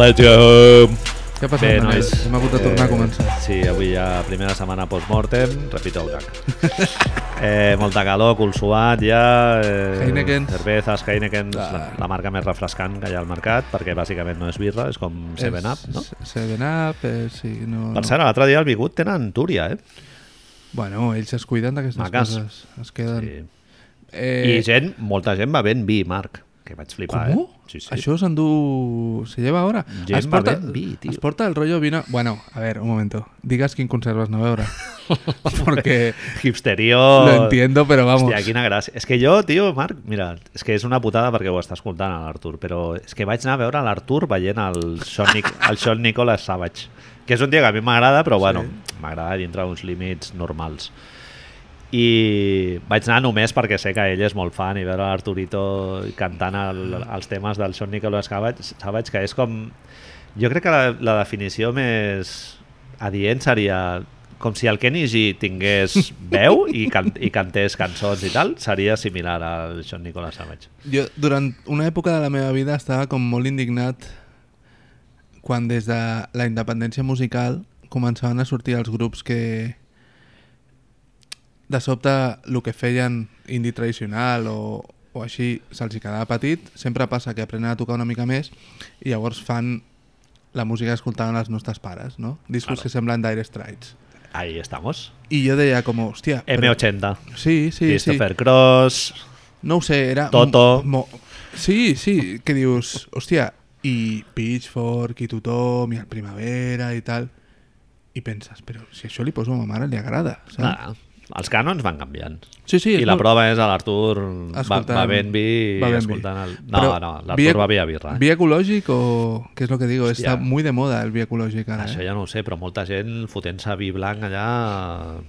let's go! Què ha passat, Bé, Manel? nois, Hem hagut de tornar a començar. Sí, avui ja primera setmana post-mortem, repito el gag. eh, molta calor, cul suat ja... Eh, Heinekens. Cervezas, Heineken, Ah. la, la marca més refrescant que hi ha al mercat, perquè bàsicament no és birra, és com 7-Up, no? 7-Up, eh, sí. No, Per no. cert, l'altre dia al Bigut tenen Túria, eh? Bueno, ells es cuiden d'aquestes coses. Es queden... Sí. Eh, I gent, molta gent va ben vi, Marc, que vaig flipar, ¿Cómo? eh? Sí, sí. Això s'endú... Se lleva ahora. Gent es porta, vi, tio. es porta el rollo vino... Bueno, a ver, un momento. Digas quin anar a veure. Porque Hipsterio... lo entiendo, pero vamos. Hòstia, quina gràcia. És que jo, tio, Marc, mira, és que és una putada perquè ho està escoltant a l'Artur, però és que vaig anar a veure l'Artur veient el Sean, Nic el Sean Nicholas Savage, que és un dia que a mi m'agrada, però bueno, m'agrada dintre uns límits normals. I vaig anar només perquè sé que ell és molt fan i veure l'Arturito cantant el, els temes del Sean Nicholas Savage, Savage, que és com... Jo crec que la, la definició més adient seria com si el Kenny G tingués veu i, can i cantés cançons i tal, seria similar al Sean Nicholas Savage. Jo, durant una època de la meva vida estava com molt indignat quan des de la independència musical començaven a sortir els grups que de sobte el que feien indie tradicional o, o així se'ls quedava petit, sempre passa que aprenen a tocar una mica més i llavors fan la música que escoltaven els nostres pares, no? Discos Claro. que semblen Dire Straits. Ahí estamos. I jo deia com, hòstia... però- M80, Sí, sí, sí. Christopher Cross, No ho sé, era... Toto. Mo... Sí, sí, que dius, hòstia, i Pitchfork, i tothom, i el Primavera, i tal... I penses, però si això li poso a ma mare, li agrada, saps? nada, els cànons van canviant. Sí, sí, I és la molt- prova és a l'Artur va, va ben vi va ben vi. escoltant el... No, Però no, vi- l'Artur va vi a birra. Eh? ¿Vi ecológico o qué es lo que digo? Hòstia. Está muy de moda el vi ecológico ara, Això eh? ja no ho sé, però molta gent fotent-se vi blanc allà...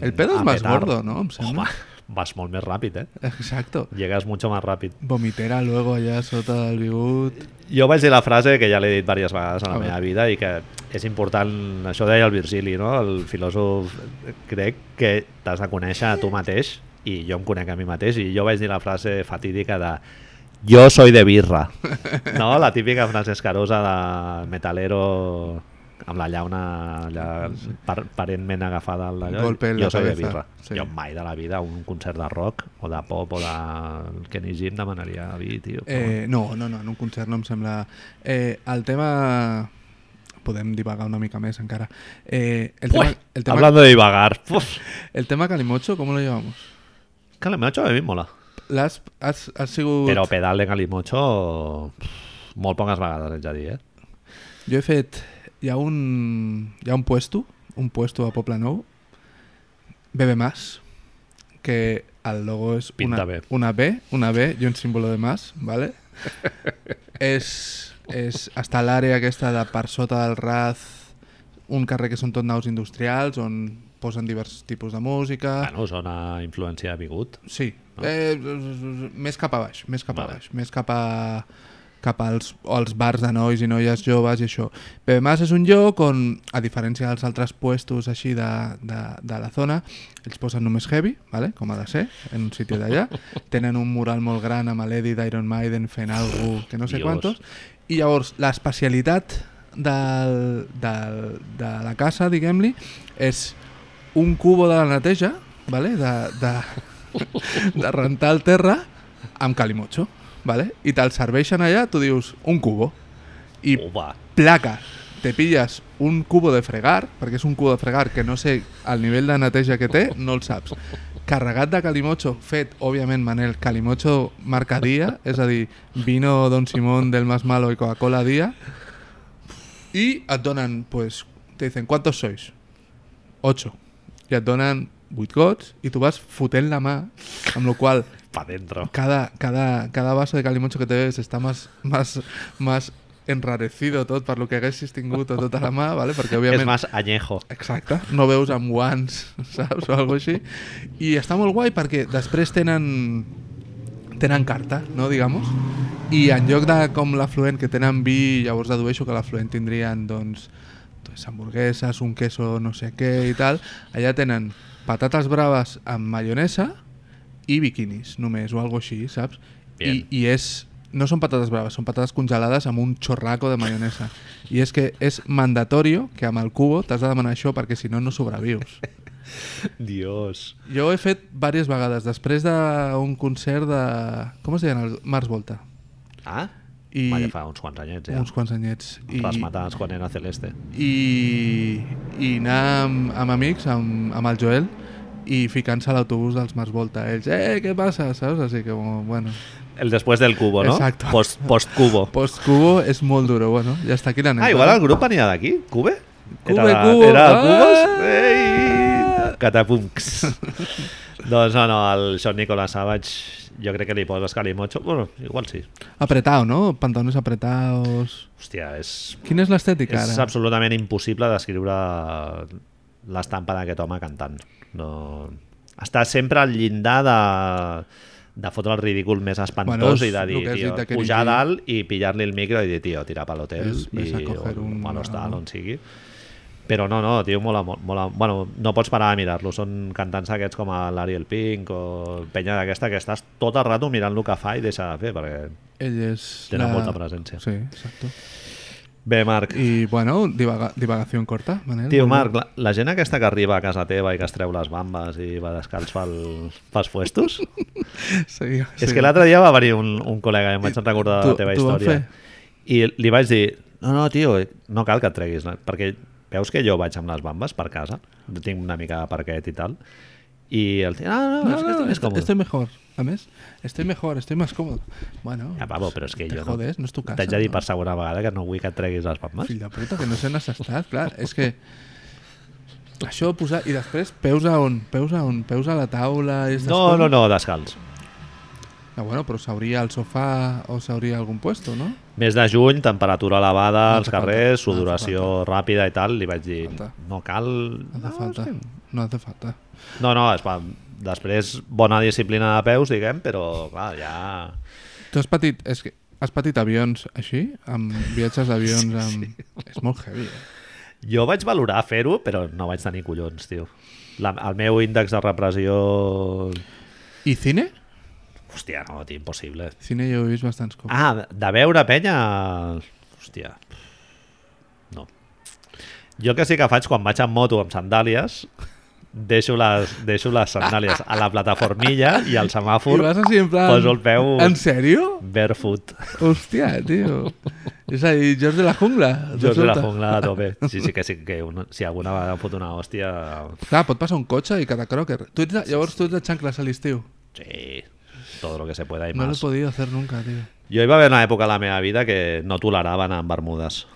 El pedo más petar. gordo, ¿no? Em sembla. Home, vas molt més ràpid, eh? Exacto. Llegas mucho más ràpid. Vomitera luego allá sota el bigut. Jo vaig dir la frase que ja l'he dit diverses vegades a la meva vida i que és important, això deia el Virgili, no? el filòsof grec, que t'has de conèixer a tu mateix i jo em conec a mi mateix i jo vaig dir la frase fatídica de jo soy de birra, no? la típica frase escarosa de metalero amb la llauna allà par aparentment agafada al d'allò, jo soy de birra. sí. Jo mai de la vida un concert de rock o de pop o de Kenny em demanaria vi, tio. Eh, no, no, no, en un concert no em sembla... Eh, el tema... Podem divagar una mica més encara. Eh, el, tema, Uy, el, tema, Hablando de divagar. Uf. el tema Calimocho, ¿cómo lo llevamos? L'M8 a mi mola. L'has has, has sigut... Però pedal de Calimocho molt poques vegades, haig de dir, eh? Jo he fet... Hi ha un, hi ha un puesto, un puesto a Poble Nou, Bebe Más, que el logo és Pinta una, bé. una B, una B i un símbolo de más, ¿vale? és, és, està l'àrea aquesta de per sota del Raz, un carrer que són tot naus industrials, on posen diversos tipus de música... Bueno, zona influència de Bigut. Sí, eh, més cap a baix, més cap a Vale. baix, més cap a cap als, als bars de nois i noies joves i això. Bebe Mas és un lloc on, a diferència dels altres puestos així de, de, de la zona, ells posen només heavy, vale? com ha de ser, en un sitio d'allà. Tenen un mural molt gran amb l'Eddie d'Iron Maiden fent algú que no sé Dios. quantos. I llavors, l'especialitat del, del, de la casa, diguem-li, és un cubo de la neteja, vale? de, de, de rentar el terra amb calimocho, vale? i te'l serveixen allà, tu dius un cubo, i Uva. placa, te pilles un cubo de fregar, perquè és un cubo de fregar que no sé el nivell de neteja que té, no el saps. Carregat de calimocho, fet, òbviament, Manel, calimocho marca dia, és a dir, vino Don Simón del Más Malo i Coca-Cola dia, i et donen, pues, te dicen, ¿cuántos sois? Ocho. I et donen vuit gots i tu vas fotent la mà, amb la qual Pa dentro. cada, cada, cada vaso de calimocho que te bebes está más, más, más enrarecido tot per lo que haguessis tingut tota la mà, ¿vale? perquè És òbviament... més añejo. Exacte, no veus amb guants, saps? O alguna així. I està molt guai perquè després tenen tenen carta, no, digamos? I en lloc de com l'afluent que tenen vi, llavors dedueixo que l'afluent tindrien, doncs, doncs, hamburgueses, un queso no sé què i tal, allà tenen patates braves amb maionesa i biquinis, només, o algo així, saps? I, Bien. I és no són patates braves, són patates congelades amb un xorraco de maionesa. I és que és mandatorio que amb el cubo t'has de demanar això perquè si no, no sobrevius. Dios. Jo he fet diverses vegades, després d'un concert de... Com es deien? El Mars Volta. Ah? I I... ja fa uns quants anyets, ja. uns quants anyets. I... Les matades quan era celeste. i, i anar amb, amb amics, amb, amb el Joel, i ficant-se a l'autobús dels Mars Volta. Ells, eh, què passa? Saps? Així que, bueno... El después del cubo, no? Exacto. Post, post cubo. Post-cubo és molt duro, bueno, ja està aquí l'anècdota. Ah, igual el grup venia d'aquí, Cube? Cube, era, Cubo. Era el Ah! Cubos? Ei! Catapumcs. doncs no, no, el Sean Nicolas Savage jo crec que li poses calimocho. Bueno, igual sí. Apretado, ¿no? Pantalones apretados... Hòstia, és, Quina és l'estètica, és ara? absolutament impossible descriure l'estampa d'aquest home cantant. No... Està sempre al llindar de, de fotre el ridícul més espantós Bueno, és i de dir, tio, dit pujar a dalt i pillar-li el micro i dir, tio, tirar per l'hotel a i coger o, un- o a l'hostal, on sigui. Però no, no, tio, mola, mola, bueno, no pots parar de mirar-lo. Són cantants aquests com l'Ariel Pink o penya d'aquesta que estàs tot el rato mirant el que fa i deixa de fer, perquè... Ell és... Tenen molta presència. Sí, exacto. Bé, Marc, I, bueno, divaga divagació corta, Manel. Tio, Marc, la, la gent aquesta que arriba a casa teva i que es treu les bambes i va descalç pel, pels puestos, bé. Sí, és que l'altre dia va venir un, un col·lega i em vaig recordar Tu- la teva història. I li vaig dir, no, no, tio, no cal que et treguis, perquè veus que jo vaig amb les bambes per casa, tinc una mica de parquet i tal, i el tio, no, no, No, és que no, estic més estoy, estoy mejor. A més, estoy mejor, estoy más cómodo. Bueno, Ja, pavo, però és que te jo jodes, no és tu casa. T'haig de dir no? per segona vegada que no vull que et treguis les bambes. Fill de puta, que no sé n'has estat, clar. És que això posar... I després, peus a on? Peus a on? Peus a la taula? I estas No, coses? no, no, descalç. Ah, bueno, però s'hauria al sofà o s'hauria algun puesto, no? Mes de juny, temperatura elevada No als hace falta, carrers, no sudoració ràpida i tal, li vaig dir, Falta. no cal... No hace no, falta. No hace falta. No, no, es va, després bona disciplina de peus, diguem, però clar, ja... Tu has patit... És que has patit avions així? Amb viatges d'avions amb... És molt heavy, eh? Jo vaig valorar fer-ho, però no vaig tenir collons, tio. La, el meu índex de repressió... I cine? Hòstia, no, tio, impossible. Cine jo he vist bastants cops. Ah, de- veure penya... Hòstia. No. Jo que sí que faig quan vaig amb moto amb sandàlies, deixo les, deixo les sandàlies a la plataformilla i al I semàfor vas així en plan... poso el peu En sèrio? barefoot. Hòstia, tio. És a dir, George de la jungla. George de la jungla a tope. Sí, sí que sí que un, si alguna vegada em fot una hòstia... Clar, pot passar un cotxe i cada croquer. Tu ets de, llavors tu ets de xancles a l'estiu. Sí, todo lo que se pueda y No lo he más. podido hacer nunca, tío. Jo hi va haver una època a la meva vida que no tolerava anar amb bermudes.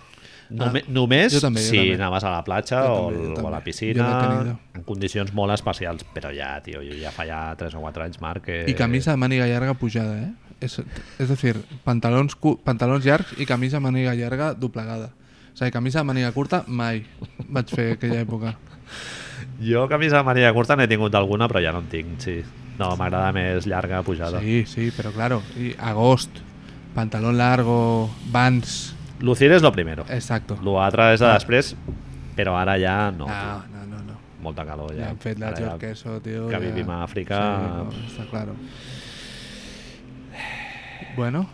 Nome, Ah, només jo també, jo si també. anaves a la platja Jo o, també, jo o a la piscina, en condicions molt especials. Però ja, tio, jo ja fa ja 3 o 4 anys, Marc, que... Y camisa de màniga llarga pujada, ¿eh? Es, es decir, pantalons, cu- pantalons llargs i camisa de màniga llarga doblegada. O sigui, camisa de màniga curta mai vaig fer aquella època. Jo camisa de màniga curta n'he tingut alguna, però ja no en tinc, sí. No, m'agrada més llarga, pujada. Sí, sí, però claro, i agost, pantalón largo, Vans, Lucir és lo primero. exacto. Lo altre és de després, però ara ja no. No, tio. no, no, no. Molta calor Ja ja. han fet la ja- George Queso, tío. que ja- vivim a Àfrica. Sí, no, està claro. Bueno.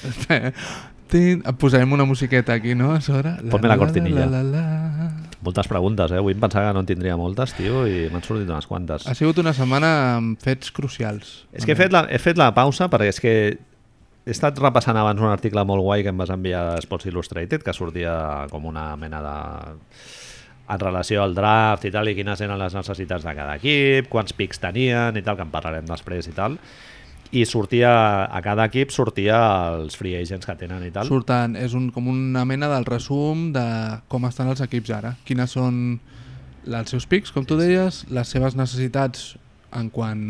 Posarem una musiqueta aquí, no? A sobre. Ponme la cortinilla. La, la, la. Moltes preguntes, eh? Avui em pensava que no en tindria moltes, tio, i m'han sortit unes quantes. Ha sigut una setmana amb fets crucials. És que he fet, la, he fet la pausa perquè és que he estat repassant abans un article molt guai que em vas enviar a Sports Illustrated que sortia com una mena de en relació al draft i tal i quines eren les necessitats de cada equip, quants pics tenien i tal, que en parlarem després i tal i sortia, a cada equip sortia els free agents que tenen i tal Surten, és un, com una mena del resum de com estan els equips ara. Quines són els seus pics, com tu deies, les seves necessitats en quant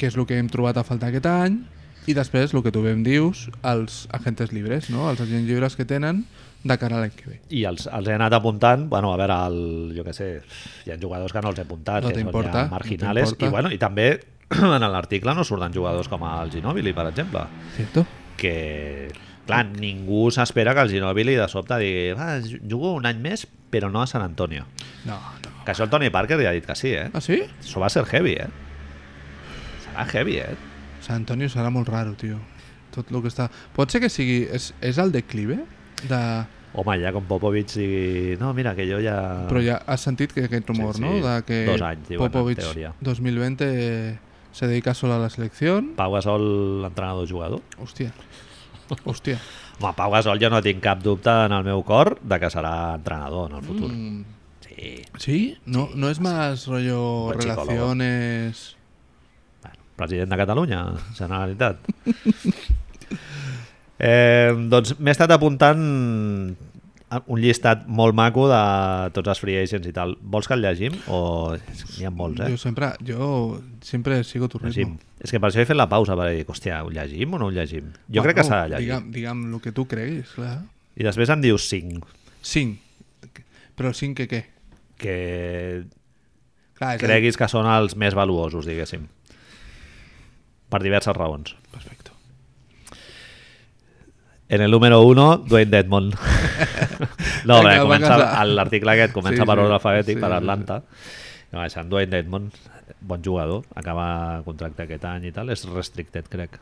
què és el que hem trobat a faltar aquest any i després, el que tu ben dius, els agentes llibres, no? els agents llibres que tenen de cara a l'any que ve. i els, els he anat apuntant, bueno, a veure, el, jo què sé, hi ha jugadors que no els he apuntat, No que són ja no marginales, t'importa. i, bueno, i també en l'article no surten jugadors com el Ginobili, per exemple, Cierto? que, clar, ningú s'espera que el Ginobili de sobte digui ah, jugo un any més, però no a San Antonio. No, no. Que això el Tony Parker ja ha dit que sí, eh? Ah, sí? Això va ser heavy, eh? Serà heavy, eh? San Antonio serà molt raro, tio. tot el que està... Pot ser que sigui... És, és el declive? De... Home, ja com Popovic digui... No, mira, que jo ja... Però ja has sentit que aquest rumor, Sí, sí. no? De que Dos anys, diuen, en Popovic teoria. 2020 se dedica solo a la selección. Pau Gasol, entrenador-jugador. Hòstia. Hòstia. Home, Pau Gasol jo no tinc cap dubte en el meu cor de que serà entrenador en el futur. Mm, Sí. ¿Sí? No, no es más rollo Buen relaciones... Bueno, president de Catalunya, Generalitat. eh, doncs m'he estat apuntant un llistat molt maco de tots els free agents i tal. Vols que el llegim? O... N'hi ha molts, eh? Yo siempre, yo siempre sigo tu ritmo. Llegim. És que per això he fet la pausa, per dir, hòstia, ho llegim o no ho llegim? Jo crec que s'ha de llegir. Digue'm, digue'm el que tu creguis, clar. I després em dius 5, 5. Però 5 que què? que Clar, creguis que són els més valuosos, diguéssim. Per diverses raons. El... En el número 1, Dwayne Dedmon. no, Vinga, bé, comença, l'article aquest comença Sí, per sí. ordre alfabètic Sí, per sí, Atlanta. No, deixant Dwayne Dedmon, bon jugador, acaba contracte aquest any i tal, és restricted, crec.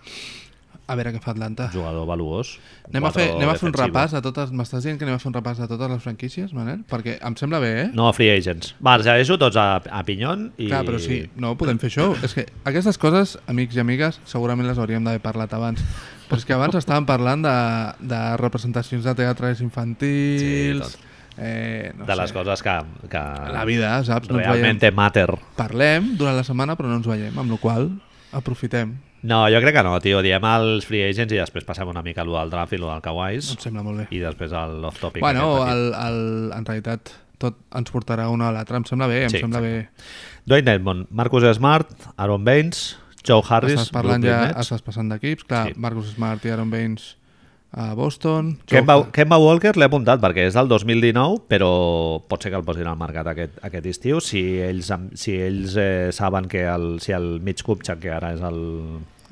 A veure què fa Atlanta. Jugador valuós. Anem a, fer, anem a fer un repàs a totes... M'estàs dient que anem a fer un repàs a totes les franquícies, Manel? Perquè em sembla bé, eh? No, free agents. Va, els deixo tots a, a Pinyon i... Clar, però sí, no, podem fer això. És que aquestes coses, amics i amigues, segurament les hauríem d'haver parlat abans. Però és que abans estàvem parlant de, de representacions de teatres infantils... Sí, eh, no de les sé, coses que, que La vida, saps? No realment veiem. matter. Parlem durant la setmana, però no ens veiem, amb la qual aprofitem. No, jo crec que no, tio. Diem els free agents i després passem una mica a lo del draft i del Kawais Em sembla molt bé. i després a l'off-topic. Bueno, el, el, en realitat tot ens portarà una a l'altra. Em sembla bé, em Sí, sembla bé. Dwayne Edmond, Marcus Smart, Aaron Baines, Joe Harris, Estàs parlant Brooklyn ja, Nets. estàs passant d'equips. Clar, Sí. Marcus Smart i Aaron Baines a Boston. Kemba, Joe- Kemba Walker l'he apuntat perquè és del 2019, però pot ser que el posin al mercat aquest, aquest estiu si ells, si ells eh, saben que el, si el Mitch Kupchak, que ara és el,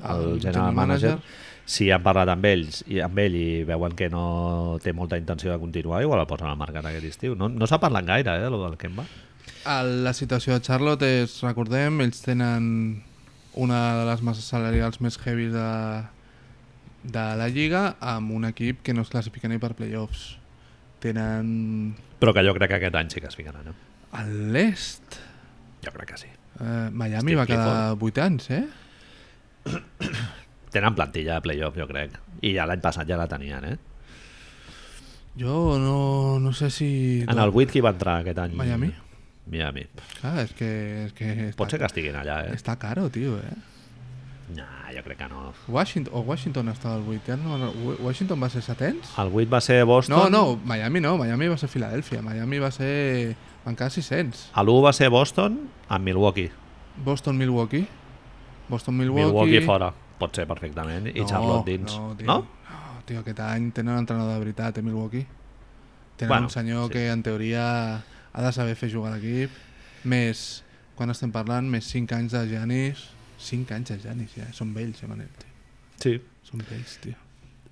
el, El general general manager, manager. si han parlat amb ells i amb ell i veuen que no té molta intenció de continuar, igual el posen al mercat aquest estiu. No, no s'ha parlat gaire, eh, lo del Kemba. La situació de Charlotte és, recordem, ells tenen una de les masses salarials més heavy de, de la lliga amb un equip que no es classifica ni per playoffs. Tenen Però que jo crec que aquest any sí que es ficaran. Eh? a l'est... Jo crec que sí. Eh, Miami Steve va quedar 8 anys, eh? Tenen plantilla de playoff, jo crec. I ja l'any passat ja la tenien, eh? Jo no, no sé si... En el 8 qui va entrar aquest any? Miami? Miami. Clar, és que... És que està, Pot ser que estiguin allà, eh? Està caro, tio, eh? Nah, jo crec que no. Washington, o Washington estava al 8, ja no, no, Washington va ser setens? El 8 va ser Boston. No, no, Miami no, Miami va ser Filadèlfia, Miami va ser... Van quedar 600. L'1 va ser Boston amb Milwaukee. Boston, Milwaukee. Boston, Milwaukee... Milwaukee fora. Pot ser perfectament. I Charlotte dins. No, tio, no? no, tio, aquest any tenen un entrenador de veritat, eh, Milwaukee. Tenen Bueno, un senyor sí. que en teoria ha de saber fer jugar l'equip. Més, quan estem parlant, més 5 anys de Janis. 5 anys de Janis, ja. Són vells, eh, Manel, tio. Sí. Són vells, tio.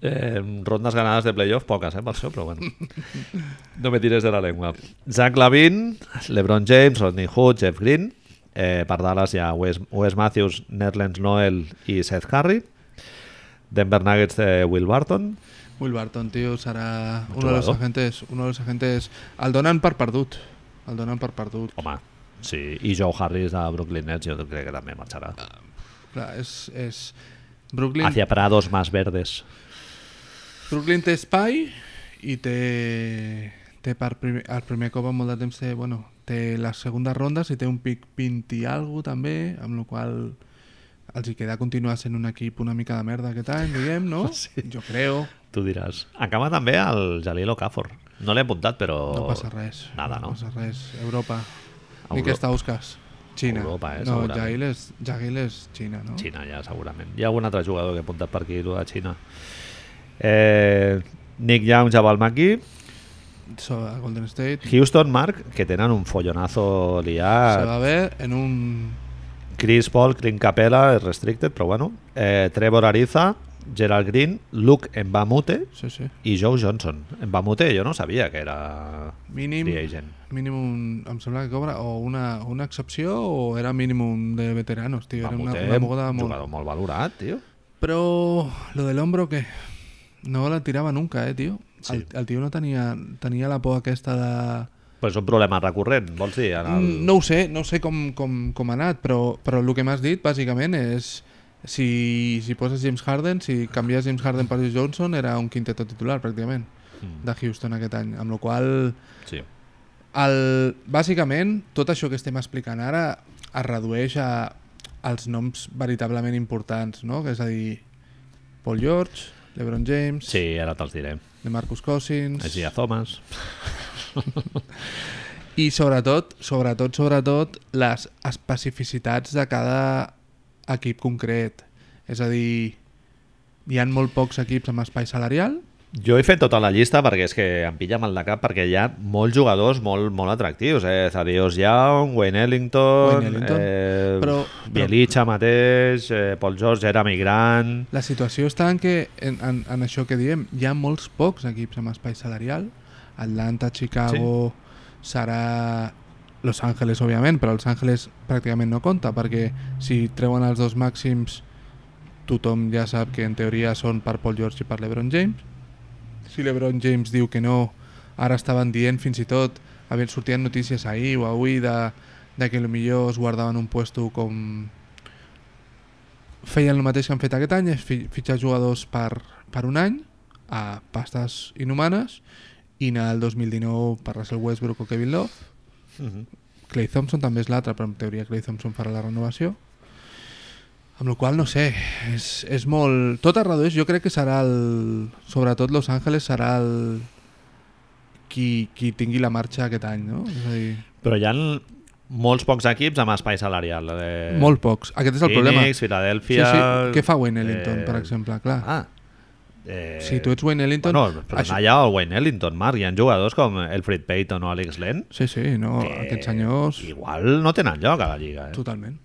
Eh, rondes ganades de playoff, poques, eh, per això, però bueno. No me tires de la lengua. Zach Lavin, LeBron James, Rodney Hood, Jeff Green. Eh, per Dallas hi ha Wes, Wes Matthews, Nerlens Noel i Seth Curry. Denver Nuggets de Will Barton. Will Barton, tio, serà Un uno de los agentes... Uno de los agentes... El donen per perdut. El donen per perdut. Home, sí. I Joe Harris de Brooklyn Nets jo crec que també marxarà. Clar, és... és... Brooklyn, Hacia prados más verdes. Brooklyn té espai i té, té per primer, el primer cop en molt de temps té, bueno, té les segundes rondes i té un pic 20 i algo també, amb la qual els hi queda continuar sent un equip una mica de merda aquest any, diguem, no? Sí. Jo creo. Tu diràs. Acaba també el Jalil Okafor. No l'he apuntat, però... No passa res. Nada, no? passa res. Europa. Euro- Ni que està Uskas. Xina. Europa, eh, no. Jahil és, Jahil és Xina, no? Xina, ja, segurament. Hi ha algun altre jugador que he apuntat per aquí, el de Xina. Eh, Nick Young, Jabal Maki, So, Golden State. Houston, Mark, que tenen un follonazo Se liat. va ver en un... Chris Paul, Clint Capella, restricted, però bueno. Eh, Trevor Ariza, Gerald Green, Luke Mbamute Sí, sí. i Joe Johnson. Mbamute jo no sabia que era Mínim, free agent. mínim un, em sembla que cobra o una, una excepció o era mínim un de veteranos, tio. Era una, una moguda un molt... jugador molt valorat, tio. Però lo del hombro, què? No la tirava nunca, eh, tio? Sí. El, el tio no tenia, tenia la por aquesta de... Però és un problema recurrent, vols dir? En el... Mm, No ho sé, no sé com, com, com ha anat, però, però el que m'has dit, bàsicament, és si, si poses James Harden, si canvies James Harden per Johnson, era un quinteto titular, pràcticament, Mm, de Houston aquest any. Amb la qual sí. el, bàsicament, tot això que estem explicant ara es redueix a, als noms veritablement importants, no? Que és a dir, Paul George, LeBron James, sí, ara te'ls diré. DeMarcus Cousins... Isaiah Thomas. I sobretot, sobretot, sobretot, les especificitats de cada equip concret. És a dir, hi han molt pocs equips amb espai salarial, Jo he fet tota la llista perquè és que em pilla mal de cap perquè hi ha molts jugadors molt, molt atractius. Eh? Thaddeus Young, Wayne Ellington, Wayne Ellington, eh, però- Bielitsa mateix, eh, Paul George, Jeremy Grant... La situació està en que, en, en, en això que diem, hi ha molts pocs equips amb espai salarial. Atlanta, Chicago, serà Los Angeles, òbviament, però Los Angeles pràcticament no compta, perquè si treuen els dos màxims, tothom ja sap que en teoria són per Paul George i per LeBron James. Si LeBron James diu que no, ara estaven dient fins i tot, havien sortien notícies ahir o avui de, de que millor es guardaven un puesto com feien el mateix que han fet aquest any, és fi- fitxar jugadors per, per un any a pastes inhumanes i anar al 2019 per Russell Westbrook o Kevin Love. Mhm. Clay Thompson també és l'altre, però en teoria Clay Thompson farà la renovació. Amb la qual no sé, és, és molt... Tot es redueix, jo crec que serà el... Sobretot Los Angeles serà el... Qui, qui tingui la marxa aquest any, no? És a dir, Però hi ha molts pocs equips amb espai salarial. Eh, molt pocs. Aquest és el Phoenix, problema. Sí, Filadèlfia... sí. Què fa Wayne Ellington, eh, per exemple? Clar. Ah, eh, si tu ets Wayne Ellington... Bueno, però això- allà el Wayne Ellington, Marc. Hi ha jugadors com Elfrid Payton o Alex Len Sí, sí, no, que aquests senyors... igual no tenen lloc a la Lliga. Eh? Totalment.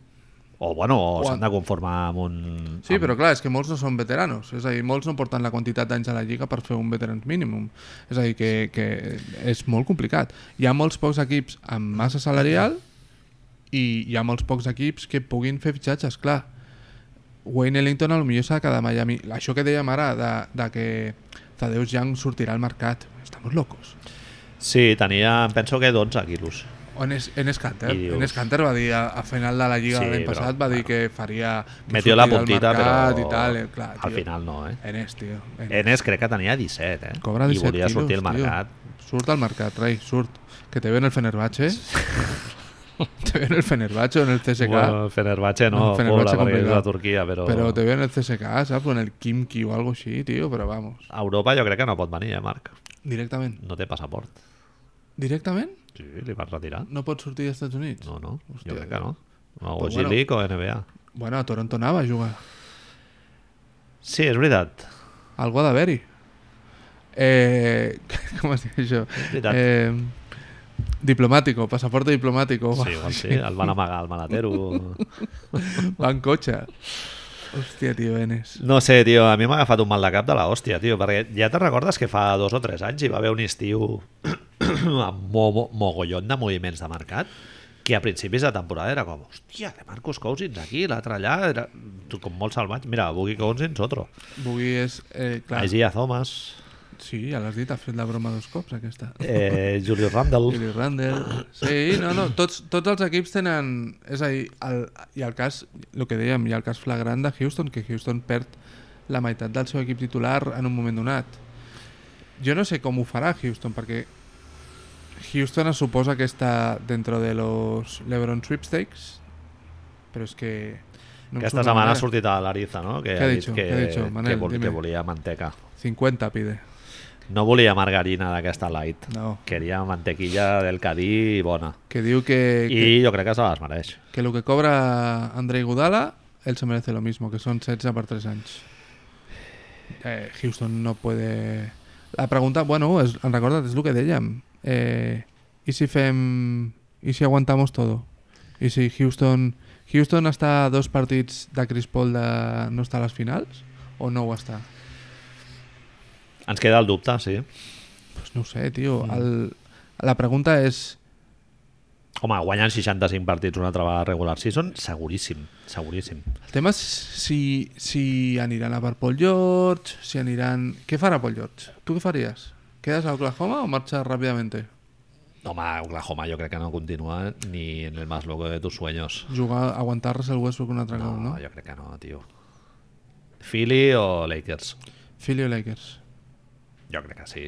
O, bueno, o O- s'han de conformar amb un... Sí, amb... però clar, és que molts no són veteranos. És a dir, molts no porten la quantitat d'anys a la Lliga per fer un veterans mínim. És a dir, que, que és molt complicat. Hi ha molts pocs equips amb massa salarial i hi ha molts pocs equips que puguin fer fitxatges, clar. Wayne Ellington potser s'ha de quedar a Miami. Això que dèiem ara de, de que Thaddeus Young sortirà al mercat. Estamos locos. Sí, tenia, penso que 12 quilos. O Enes, Enes Kanter. I dius- Enes Kanter va dir a, a final de la Lliga Sí, l'any passat, va dir que faria... Que Metió la al puntita, mercat però I tal, eh, clar, al tio. final no, eh? Enes, tio. Enes. Enes crec que tenia 17, eh? Cobra 17 I volia sortir al quilos, tio. mercat. Surt al mercat, rei, surt. Que te veo en el Fenerbahce. te veo en el Fenerbahce o en el CSK. Bueno, Fenerbahce no, El Fenerbahce pobre, és complicado. de Turquia, però... Pero te veo en el CSK, ¿sabes? O en el Kimki o algo así, tío. Pero vamos. A Europa jo crec que no pot venir, eh, Marc? Directament. No té passaport. Directament? Sí, li van retirar. No pot sortir dels Estats Units? No, no, Hòstia, jo crec que no. O Pues G bueno. O NBA. Bueno, a Toronto anava a jugar. Sí, és veritat. Algo ha d'haver-hi. Eh, com es diu això? veritat. Eh, diplomàtico, passaporte diplomàtico. Sí, igual sí, el van amagar al malatero. Va en cotxe. Hòstia, tio, Enes. No sé, tio, a mi m'ha agafat un mal de cap de la hòstia, tio, perquè ja te recordes que fa dos o tres anys hi va haver un estiu amb mo mo mogollon de moviments de mercat que a principis de temporada era com, hòstia, de Marcus Cousins aquí, l'altre allà, era com molt salvatge. Mira, Boogie Cousins, otro. Boogie és... Eh, clar, Isaiah Thomas, Sí, ja l'has dit, ha fet la broma dos cops, aquesta. eh, Julius Randle. Billy Randle... Sí, no, no, tots, tots els equips tenen... És a dir, el, ha el cas, el que dèiem, ha el cas flagrant de Houston, que Houston perd la meitat del seu equip titular en un moment donat. Jo no sé com ho farà Houston, perquè Houston es suposa que està dentro de los LeBron Sweepstakes, però és que... no Aquesta setmana ha sortit a l'Ariza, no? Que ha dit que, ha dicho? Manel, que, vol, que volia manteca. 50 pide. No volia margarina d'aquesta light. No. Queria mantequilla del Cadí bona. Que diu que, que, I jo crec que se les mereix. que lo que cobra Andrei Gudala, él se merece lo mismo, que son 16 per 3 anys. Eh, Houston no puede... La pregunta, bueno, es, en recordat, és el que dèiem. Eh, I si fem... I si aguantamos todo? I si Houston... Houston està a dos partits de Chris Paul de no estar a les finals? O no ho està? Ens queda el dubte, sí. Pues no ho sé, tio. Mm. El, la pregunta és... Home, guanyen 65 partits una altra vegada regular season, seguríssim, seguríssim. El tema és si, si aniran a per Paul George, si aniran... Què farà Paul George? Tu què faries? ¿Quedas a Oklahoma o marxas rápidamente? Home, Oklahoma jo crec que no continua ni en el más loco de tus sueños. Jugar, aguantar el Westbrook un altre No, cop, no? jo crec que no, tio. Philly o Lakers? Philly o Lakers? Jo crec que sí.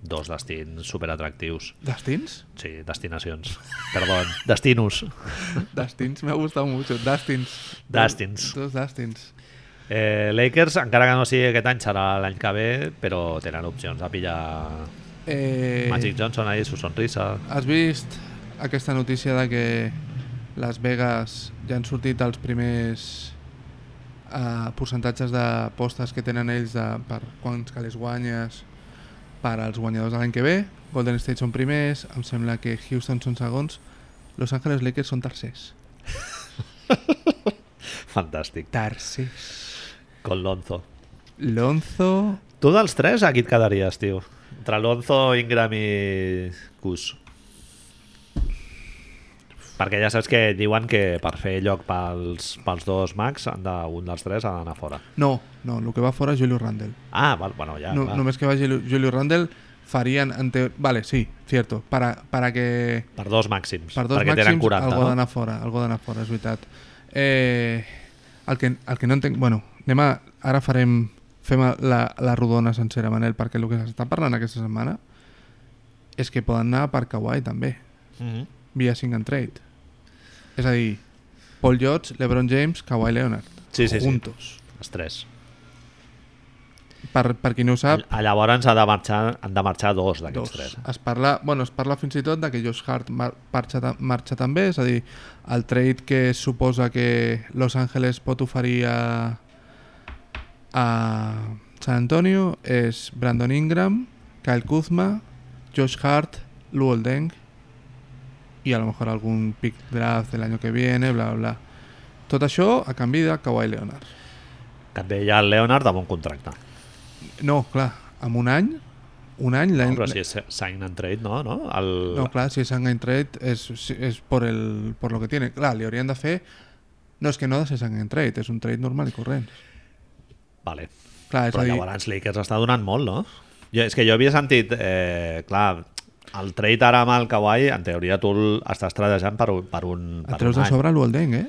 Dos destins superatractius. ¿Dustins? Sí, destinacions. Perdó, destinos. Dustins, me ha gustado mucho. Dustins. Dustins. Dos Dustins. Eh, Lakers, encara que no sigui aquest any, serà l'any que ve, però tenen opcions a pillar Eh, Magic Johnson ahí, su sonrisa. Has vist aquesta notícia de que Las Vegas ja han sortit els primers uh, percentatges d'apostes que tenen ells de, per quants calés guanyes per als guanyadors de l'any que ve. Golden State són primers, em sembla que Houston són segons, Los Angeles Lakers són tercers. Fantàstic. Tercers. Con Lonzo. Lonzo... Tu dels tres, a qui et quedaries, tio? Entre Lonzo, Ingram i Cus. Perquè ja saps que diuen que per fer lloc pels, pels dos mags, han de, un dels tres ha d'anar fora. No, no, el que va fora és Julius Randle. Ah, val, bueno, ja, no, clar. només que vagi Lu- Julius Randle farían ante... Vale, sí, cierto. Para, para que... Per dos màxims, Per dos perquè tenen màxims, 40, algú ha no? d'anar fora, algú ha d'anar fora, és veritat. Eh, el, que, el que no entenc... Bueno, anem a, ara farem fem la, la rodona sencera, Manel, perquè el que s'està parlant aquesta setmana és que poden anar per Kawhi també, Mhm. via sing and trade. És a dir, Paul George, LeBron James, Kawhi Leonard. Sí, sí, sí. juntos. Els tres. Per, per qui no ho sap, A Llavors ha de marxar, han de marxar dos d'aquests tres. Es parla, bueno, es parla fins i tot de que Josh Hart mar marxa, marxa també, és a dir, el trade que suposa que Los Angeles pot oferir a, a San Antonio és Brandon Ingram, Kyle Kuzma, Josh Hart, Luol Deng i a lo mejor algun pick draft del año que viene, bla, bla, bla. Tot això a canvi de Kawhi Leonard. Que et ve ja el Leonard amb un contracte. No, clar, amb un any, un any... No, l'any- però si és sign and trade, no? no? El... No, clar, si es Sangain Trade es, es por, el, por lo que tiene. Clar, li haurien de fer... No, és que no ha de ser Sangain Trade, és un trade normal i corrent. Vale. Clar, és Però a dir, llavors Lakers està donant molt, no? Jo, és que jo havia sentit, eh, clar, el trade ara amb el Kawhi, en teoria tu el estàs tradejant per, un- per un, et per treus un de sobre l'Uoldeng, eh?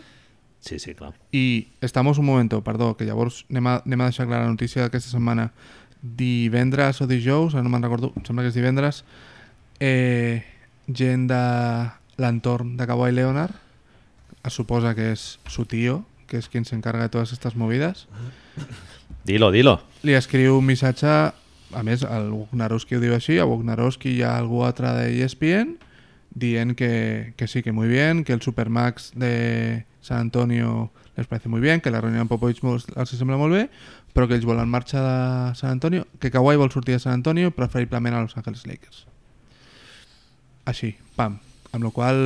Sí, sí, clar. I estamos un momento, perdó, que llavors anem a, anem a deixar clara la notícia d'aquesta setmana. Divendres o dijous, no me'n recordo, em sembla que és divendres, eh, gent de l'entorn de Kawhi Leonard, es suposa que és su tío, que és qui s'encarga de totes aquestes movides, Dilo, dilo. li escriu un missatge, a més, el Wojnarowski ho diu així, a Wojnarowski hi ha algú altre de E dient que, que sí, que muy bien, que el Supermax de San Antonio les parece muy bien, que la reunió amb Popovich els sembla molt bé, però que ells volen marxar de San Antonio, que Kawhi vol sortir de San Antonio, preferiblement a Los Angeles Lakers. Així, pam. Amb la qual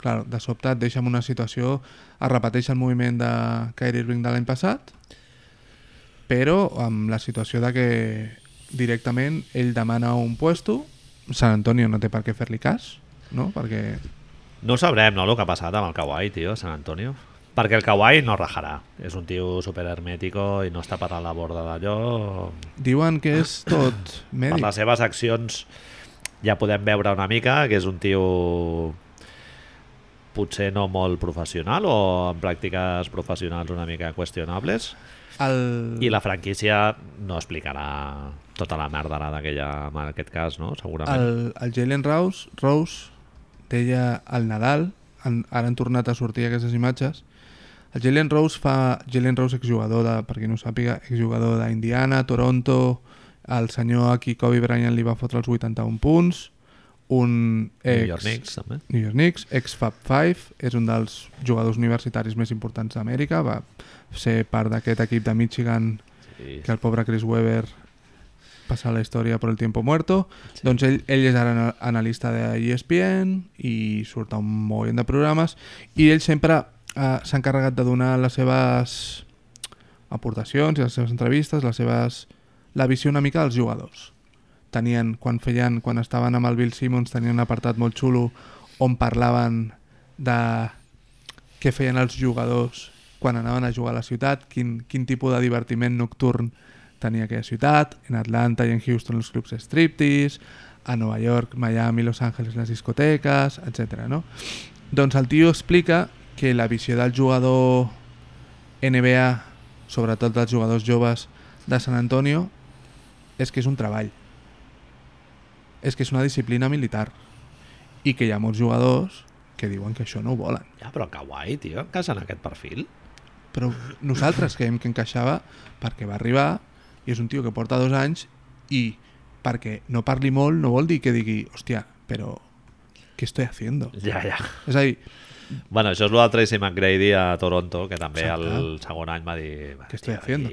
clar, de sobte et deixa en una situació, es repeteix el moviment de Kyrie Irving de l'any passat, però amb la situació de que directament ell demana un puesto, San Antonio no té per què fer-li cas, no? Perquè No sabrem, no, el que ha passat amb el Kawhi, tio, a San Antonio. Perquè el Kawhi no rajarà. És un tio super hermético i no està per a la borda d'allò. diuen que és tot Per mèdic. les seves accions ja podem veure una mica que és un tio potser no molt professional o amb pràctiques professionals una mica qüestionables El... i la franquícia no explicarà tota la merda d'aquella en aquest cas, no? Segurament. El, el Jalen Rose, Rose deia al Nadal, han, ara han tornat a sortir aquestes imatges, el Jalen Rose fa... Jalen Rose exjugador de, per qui no ho sàpiga, exjugador d'Indiana, Toronto, el senyor aquí Kobe Bryant li va fotre els 81 punts, un ex... New York Knicks, també. New York Knicks, ex Fab Five, és un dels jugadors universitaris més importants d'Amèrica, va ser part d'aquest equip de Michigan Sí. que el pobre Chris Webber passa a la història per el tiempo muerto. Sí. Doncs ell, ell és ara ana- analista de ESPN i surt a un mogollon de programes i ell sempre eh, s'ha encarregat de donar les seves aportacions i les seves entrevistes, les seves la visió una mica dels jugadors. Tenien, quan feien, quan estaven amb el Bill Simmons, tenien un apartat molt xulo on parlaven de què feien els jugadors quan anaven a jugar a la ciutat, quin, quin tipus de divertiment nocturn tenia aquella ciutat, en Atlanta i en Houston els clubs striptease, a Nova York, Miami, Los Angeles les discoteques, etc. No? Doncs el tio explica que la visió del jugador NBA, sobretot dels jugadors joves de San Antonio, és que és un treball. És que és una disciplina militar. I que hi ha molts jugadors que diuen que això no ho volen. Ja, però Kawhi, tio, encaixa en aquest perfil. Però nosaltres creiem que encaixava perquè va arribar i és un tio que porta dos anys i perquè no parli molt no vol dir que digui, hòstia, però què estoy haciendo? Ja, ja. És a dir, Bueno, això és el del Tracy McGrady a Toronto, que també Exacte. el segon any va dir... "Va, Què estoy haciendo?"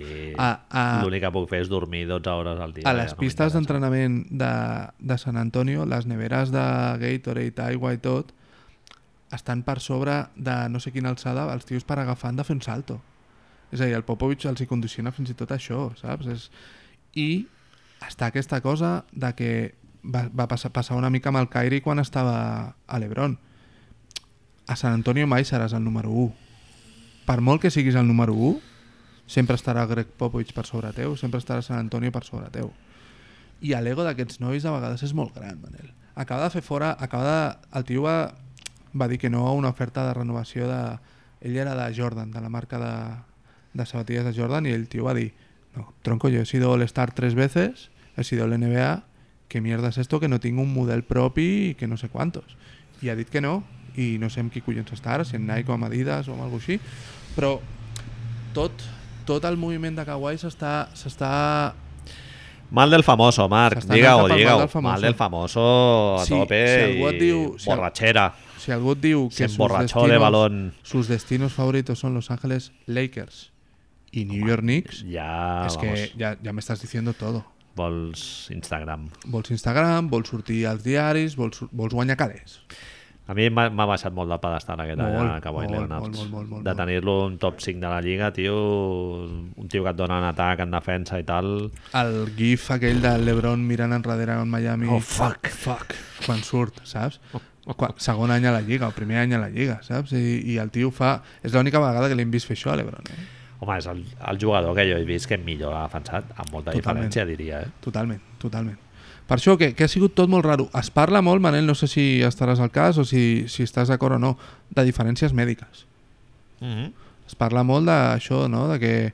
L'únic que puc fer és dormir 12 hores al dia. a ja les no pistes m'interessa." d'entrenament de, de San Antonio, les neveres de Gatorade, aigua i tot, estan per sobre de no sé quina alçada, els tios per agafar han de fer un salto. És a dir, el Popovich els hi condiciona fins i tot això, saps? És... I està aquesta cosa de que va, va passar, passar una mica amb el Kyrie quan estava a l'Ebron. A San Antonio mai seràs el número 1. Per molt que siguis el número 1, sempre estarà Greg Popovich per sobre teu, sempre estarà San Antonio per sobre teu. I l'ego d'aquests nois a vegades és molt gran, Manel. Acaba de fer fora, acaba de... El tio va, va dir que no a una oferta de renovació de... Ell era de Jordan, de la marca de, de sabatillas de Jordan, y el tío va a decir, no, tronco, yo he sido All-Star tres veces, he sido el NBA, ¿qué mierda es esto? Que no tengo un model propi y que no sé cuántos. I ha dit que no, i no sé amb qui collons està ara, si en Nike o amb Adidas o amb alguna així, però tot, tot el moviment de Kawhi s'està Mal del famoso, Marc. Digue-ho, digue-ho. del famoso. Mal del famoso a Sí, tope si algú et diu- i si borratxera. Si algú et diu Se que sus emborrachó de destinos, balón. sus destinos favoritos son Los Ángeles Lakers y New York Knicks, Ja, vamos, que ya, ya me estás diciendo todo. vols Instagram. Vols Instagram, vols sortir als diaris, vols, vols guanyar calés. A mi m'ha baixat molt de pedestal aquest Molt, a Kawhi molt, Leonard. molt, molt, molt, molt, de tenir-lo un top 5 de la Lliga, tio, un tio que et dona en atac, en defensa i tal. El gif aquell del LeBron mirant enrere en Miami Oh, fuck. fuck, quan surt, saps? Quan, segon any a la Lliga, o primer any a la Lliga, saps? I, i el tio fa... És l'única vegada que l'hem vist fer això a l'Ebron, eh? Home, és el, el jugador que jo he vist que millor ha defensat, amb molta Totalment. diferència, diria. Eh? Totalment, totalment. Per això que, que ha sigut tot molt raro. Es parla molt, Manel, no sé si estaràs al cas o si, si estàs d'acord o no, de diferències mèdiques. Mm -hmm. Es parla molt d'això, no?, de que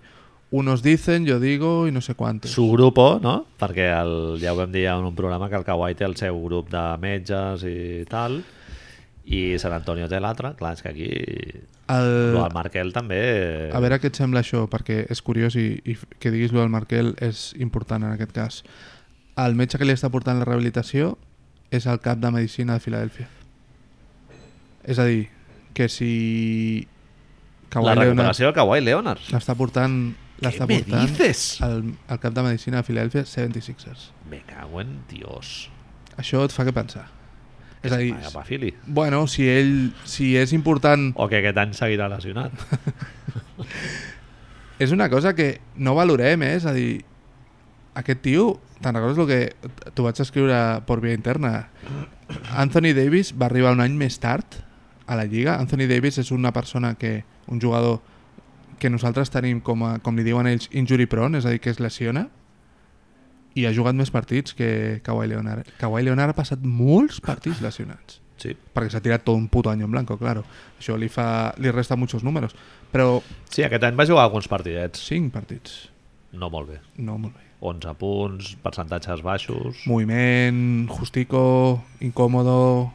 unos dicen, yo digo i no sé quantos. Su grupo, no? Perquè el, ja ho vam dir en un programa que el Kawhi té el seu grup de metges i tal, i Sant Antonio té l'altre. Clar, és que aquí... El, El... El Markel també... A veure què et sembla això, perquè és curiós i, i que diguis lo del Markel és important en aquest cas. El metge que li està portant la rehabilitació és el cap de Medicina de Filadèlfia. És a dir, que si... Kawhi la Leonard recuperació del Kawhi Leonard. l'està portant, l'està portant dices? el, el cap de Medicina de Filadèlfia 76ers. Me cago en Dios. Això et fa què pensar. És a dir, Fili. bueno, si ell si és important O que aquest any seguirà lesionat. és una cosa que no valorem, eh? és a dir, aquest tio, te'n recordes el que t'ho vaig escriure per via interna? Anthony Davis va arribar un any més tard a la Lliga. Anthony Davis és una persona que, un jugador que nosaltres tenim com, a, com li diuen ells, injury prone, és a dir, que es lesiona, i ha jugat més partits que Kawhi Leonard. Kawhi Leonard ha passat molts partits lesionats Sí. perquè s'ha tirat tot un puto any en blanco, claro. Això li, fa, li resta muchos números. Però sí, aquest any va jugar alguns partidets. 5 partits, No molt bé. no molt bé. 11 punts, percentatges baixos... Moviment, justico, incòmodo,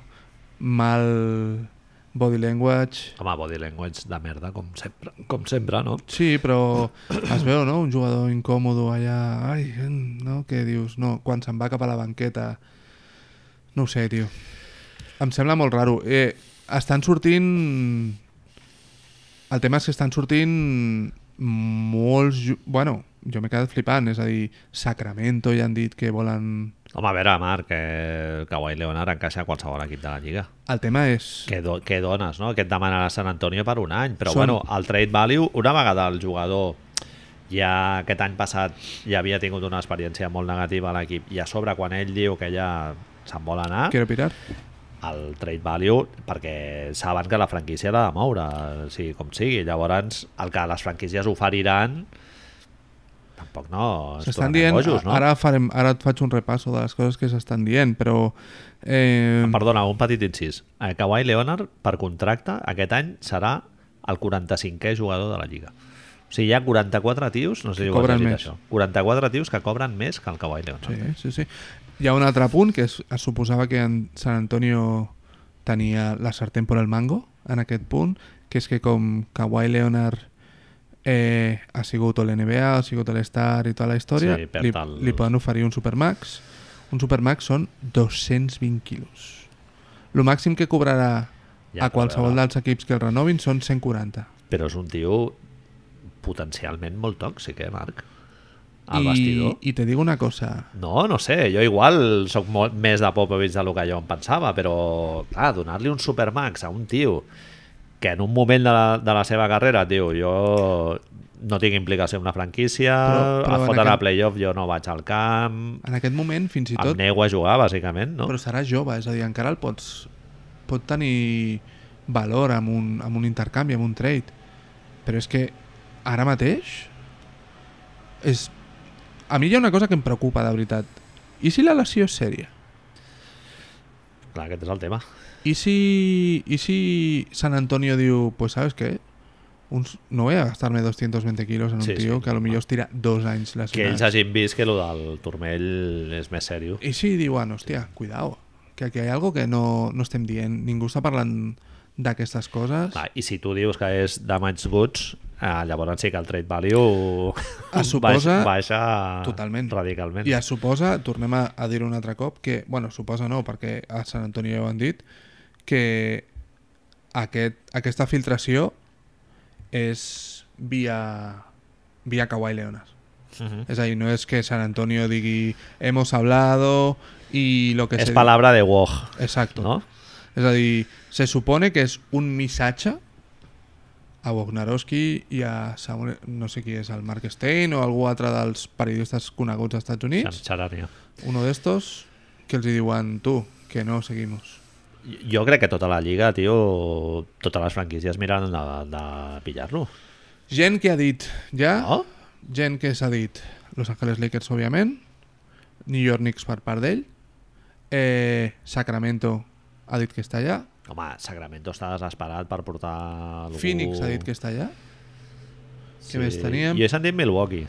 mal body language... Home, body language de merda, com sempre, com sempre no? Sí, però es veu, no? Un jugador incòmodo allà... Ai, no? Què dius? No, quan se'n va cap a la banqueta... No ho sé, tio. Em sembla molt raro. Eh, estan sortint... El tema és que estan sortint molts... Bueno, jo m'he quedat flipant. És a dir, Sacramento ja han dit que volen... Home, a veure, Marc, que el Kawhi Leonard encaixa a qualsevol equip de la Lliga. El tema és... Què, do, què dones, no? Que et demana a San Antonio per un any. Però, Són- bueno, el trade value, una vegada el jugador ja aquest any passat ja havia tingut una experiència molt negativa a l'equip i a sobre quan ell diu que ja se'n vol anar, Quiero pirar. el trade value perquè saben que la franquícia l'ha de moure, o sigui, com sigui. Llavors, el que les franquícies oferiran tampoc no S'estan dient, bojos, no? ara, farem, ara et faig un repasso de les coses que s'estan dient, però... Eh, Perdona, un petit incís. Kawhi Leonard, per contracte, aquest any serà el 45è jugador de la Lliga. O sigui, hi ha 44 tios, no sé si ho has llegit més. això, 44 tios que cobren més que el Kawhi Leonard. sí, sí, sí. Hi ha un altre punt, que es, es suposava que en San Antonio tenia la sartén por el mango, en aquest punt, que és que com Kawhi Leonard eh, ha sigut l'NBA, ha sigut l'Star i tota la història, Sí, li, el- li poden oferir un Supermax. Un Supermax són 220 quilos. El màxim que cobrarà Ja, a qualsevol dels equips que el renovin són 140. Però és un tio potencialment molt tòxic, eh, Marc? Al I, vestidor. I te dic una cosa, No, no sé, jo igual sóc molt més de Popovich del que jo em pensava, però, clar, donar-li un Supermax a un tio que en un moment de la, de la seva carrera, tio, jo no tinc implicació en una franquícia, Però- però a fotre aquest- a playoff jo no vaig al camp, en aquest moment fins i em tot nego a jugar, bàsicament, no? Però serà jove, és a dir, encara el pots... pot tenir valor amb un, amb un intercanvi, amb un trade. Però és que ara mateix és... A mi hi ha una cosa que em preocupa, de veritat. I si la lesió és sèria? Clar, aquest és el tema. I si, I si San Antonio diu, pues sabes qué? Uns, no voy a gastarme 220 kilos en un Sí, tío sí, que a lo millor normal. es tira dos anys Que ells hagin vist que el del turmell és més sèrio. I si diuen, hòstia, cuidao, que aquí hi ha algo que no, no estem dient, ningú està parlant d'aquestes coses. Clar, I si tu dius que és damage goods, eh, llavors sí que el trade value Es suposa- baixa, baixa Totalment. radicalment. I es suposa, tornem a, a dir un altre cop, que, bueno, suposa no, perquè a Sant Antoni ja ho han dit, que aquest, aquesta filtració és via, via Kawhi Leonard. Mhm. És a dir, no és que San Antonio digui hemos hablado y lo que És se... palabra de Woj, Exacto. no? És a dir, se supone que és un missatge a Bognarowski i a Samuel, no sé qui és, el Mark Stein o algú altre dels periodistes coneguts als Estats Units, Xarània. uno d'estos que els diuen tu, que no seguimos. Jo crec que tota la lliga, tio, totes les franquícies miren de, de pillar-lo. Gent que ha dit ja, No? gent que s'ha dit Los Angeles Lakers, òbviament, New York Knicks per part d'ell, eh, Sacramento ha dit que està allà, Home, Sacramento està desesperat per portar algú... Phoenix ha dit que està allà, Què més teníem? Jo he sentit Milwaukee.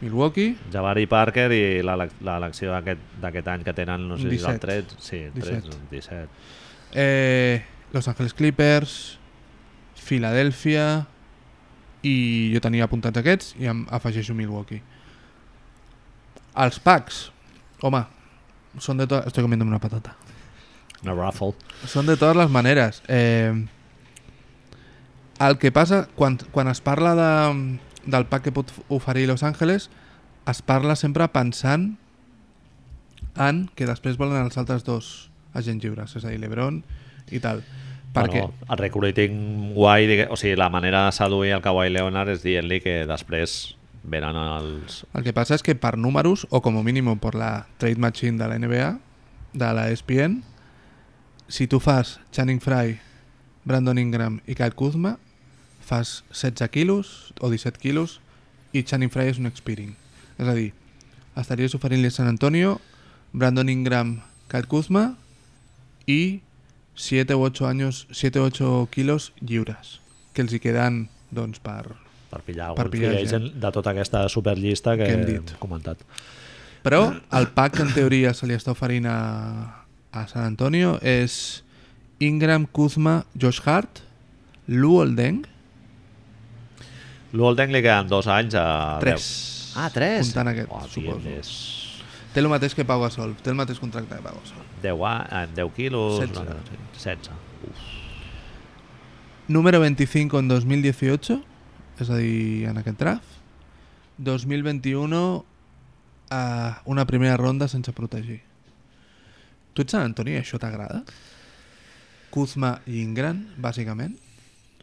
Milwaukee, Jabari Parker i l'elec- l'elecció d'aquest any que tenen, no sé si és el 17. 13, sí, 13, 17. 17. Eh, Los Angeles Clippers, Filadèlfia i jo tenia apuntats aquests i em afegeixo Milwaukee. Els packs, home, són de totes... Estoy comiendo una patata. Una raffle. Són de totes les maneres. Eh, el que passa, quan, quan es parla de, del pack que pot oferir Los Angeles, es parla sempre pensant en que després volen els altres dos agents lliures, és a dir, l'Ebron i tal. Perquè, Bueno, el recruiting guai, digue- o sigui, la manera de seduir el Kawhi Leonard és dient-li que després venen els... el que passa és que per números, o com a mínim per la trade machine de la NBA, de la ESPN, si tu fas Channing Frye, Brandon Ingram i Kyle Kuzma, fas 16 quilos o 17 quilos i Channing Frye és un expiring. És a dir, estaries oferint-li a San Antonio Brandon Ingram, Kyle Kuzma i 7 o 8 años, 7 o 8 kilos lliures que els hi queden doncs per... per pillar Per pillar agent de tota aquesta superllista que, Que hem hem dit. comentat. Però el pack que en teoria se li està oferint a, a San Antonio és Ingram, Kuzma, Josh Hart, Luol Deng, L'Olden li queden dos anys a... 3. deu. Ah, tres? Comptant aquest, oh, suposo. És Té el mateix que Pau Gasol, té el mateix contracte que Pau Gasol. 10, a, 10 quilos... 16. una cosa així. 16. Uf. Número 25 en 2018, és a dir, en aquest draft. 2021, a una primera ronda sense protegir. Tu ets Sant Antoni això t'agrada? Kuzma i Ingram, bàsicament?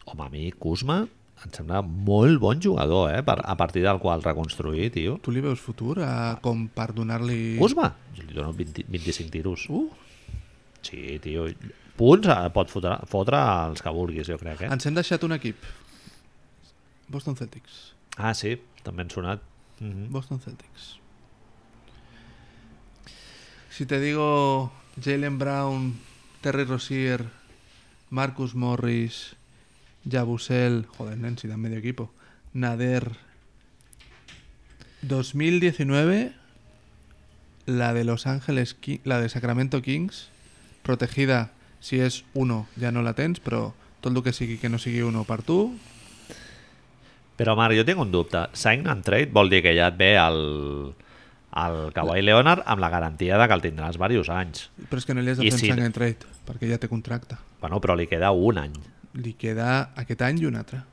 Home, a mi Kuzma em sembla molt bon jugador, eh? Per, a partir del qual reconstruir, tio. Tu li veus futur a, com per donar-li... Kuzma? Jo li dono 20, 25 tiros. Uh, Sí, tio. punts eh, pot fotre, fotre els que vulguis, jo crec. Eh? Ens hem deixat un equip. Boston Celtics. Ah, sí, també han sonat. Mm -hmm. Boston Celtics. Si te digo Jalen Brown, Terry Rozier, Marcus Morris, Yabusel, joder, nen, si dan medio equipo, Nader. 2019, la de Los Ángeles, la de Sacramento Kings, protegida, si és uno ja no la tens, però tot el que sigui que no sigui uno per tu, Però, Marc, jo tinc un dubte. Sign and trade vol dir que ja et ve el, el Kawhi Leonard amb la garantia de que el tindràs diversos anys. però és que no li has de I fer si- sign and trade, perquè ja té contracte. Bueno, però li queda un any. Li queda aquest any i un altre.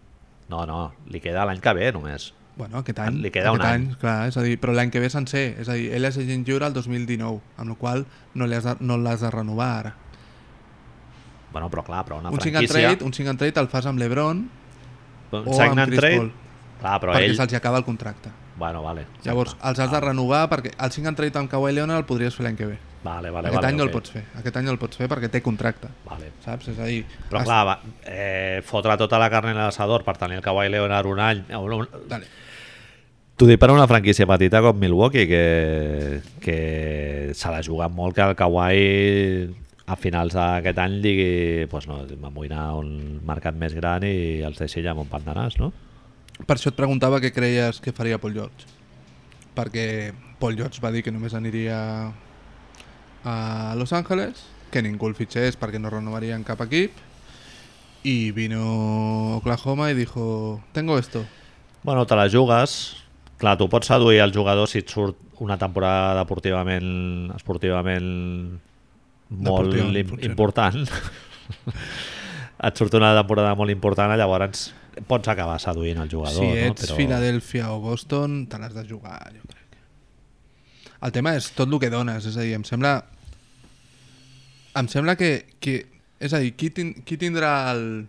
No, no, li queda l'any que ve només. Bueno, aquest any. Li queda un any. Clar, és a dir, però l'any que ve sencer. És a dir, ell és agent lliure el 2019, amb la qual no li has de, no l'has de renovar ara. Bueno, però clar, però una un franquícia... trade, un sign and trade el fas amb l'Ebron o amb Chris trade... Paul, Clar, però perquè ell... se'ls acaba el contracte. Bueno, vale. Llavors, exacte. els has de renovar perquè el sign and trade amb Kawhi Leonard el podries fer l'any que ve. Vale, vale, Aquest vale, any no ok. el pots fer. Aquest any no el pots fer perquè té contracte. Vale. Saps? És a dir... Però has- clar, va, eh, fotre tota la carn en l'assador per tenir el Kawhi Leonard un any... Un, un, Dale. T'ho dic per una franquícia petita com Milwaukee, que, que se l'ha jugat molt que el Kawhi a finals d'aquest any digui pues no, m'amoïnar un mercat més gran i els deixi allà amb un pandanàs, no? Per això et preguntava què creies que faria Paul George. Perquè Paul George va dir que només aniria a Los Angeles, que ningú el fitxés perquè no renovarien cap equip, i vino Oklahoma i dijo, tengo esto. Bueno, te la jugues. Clar, tu pots seduir el jugador si et surt una temporada deportivament, esportivament molt funciona. important. et surt una temporada molt important, llavors pots acabar seduint el jugador. si no? ets Philadelphia o Boston, te l'has de jugar, jo crec. El tema és tot el que dones, és a dir, em sembla... Em sembla que... que és a dir, qui, tin, qui tindrà el,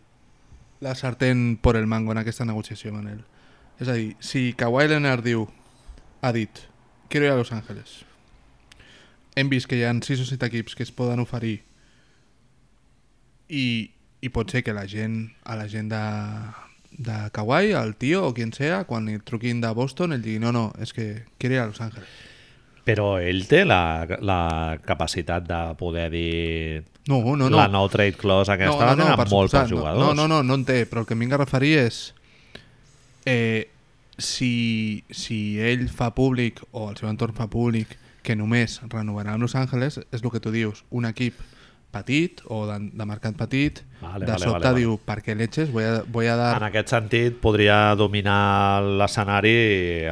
la sartén por el mango en aquesta negociació, Manel? És a dir, si Kawhi Leonard diu, ha dit, quiero ir a Los Ángeles, hem vist que hi ha 6 o 7 equips que es poden oferir i, i pot ser que la gent, a la gent de, de Kawhi, el tio o quien sea, quan li truquin de Boston, ell digui, no, no, és que quiero ir a Los Ángeles. Però ell té la, la capacitat de poder dir No, no, no. la no trade clause aquesta la tenen per molts suposat, jugadors. No, no, no, no en té, però el que em vinc a referir és eh, si, si ell fa públic o el seu entorn fa públic que només renovarà amb Los Angeles, és el que tu dius, un equip petit o de, de mercat petit, Vale, de vale, sobte vale, vale. diu, per què leches? Voy a, voy a dar En aquest sentit, podria dominar l'escenari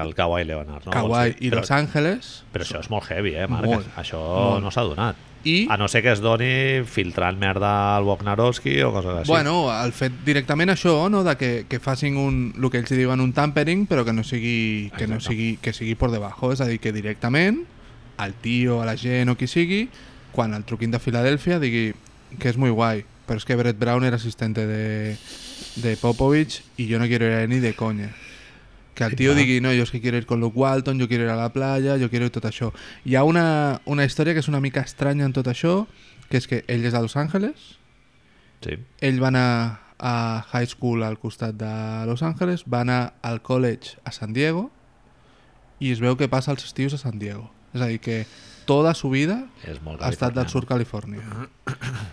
el Kawhi Leonard. No? Kawhi i però, Los Angeles Però això és molt heavy, eh, Marc? Molt, això molt. no s'ha donat. i A no ser que es doni filtrant merda al Bognarowski o coses així. Bueno, el fet directament això, no? de que, que facin un, el que ells diuen un tampering, però que no sigui que no Exacte. sigui que sigui por debajo, és a dir, que directament al tio, a la gent o qui sigui, quan el truquin de Filadèlfia digui que és muy guai, però és que Brett Brown era assistente de, de Popovich i jo no quiero ir ni de conya. Que el tio digui, no, jo és que quiero ir con Luke Walton, jo quiero ir a la playa, jo quiero ir tot això. Hi ha una, una història que és una mica estranya en tot això, que és que ell és de Los Angeles, Sí. ell va anar a high school al costat de Los Angeles, va anar al college a San Diego i es veu que passa els estius a San Diego. És a dir, que tota su vida ha estat del sur Califòrnia.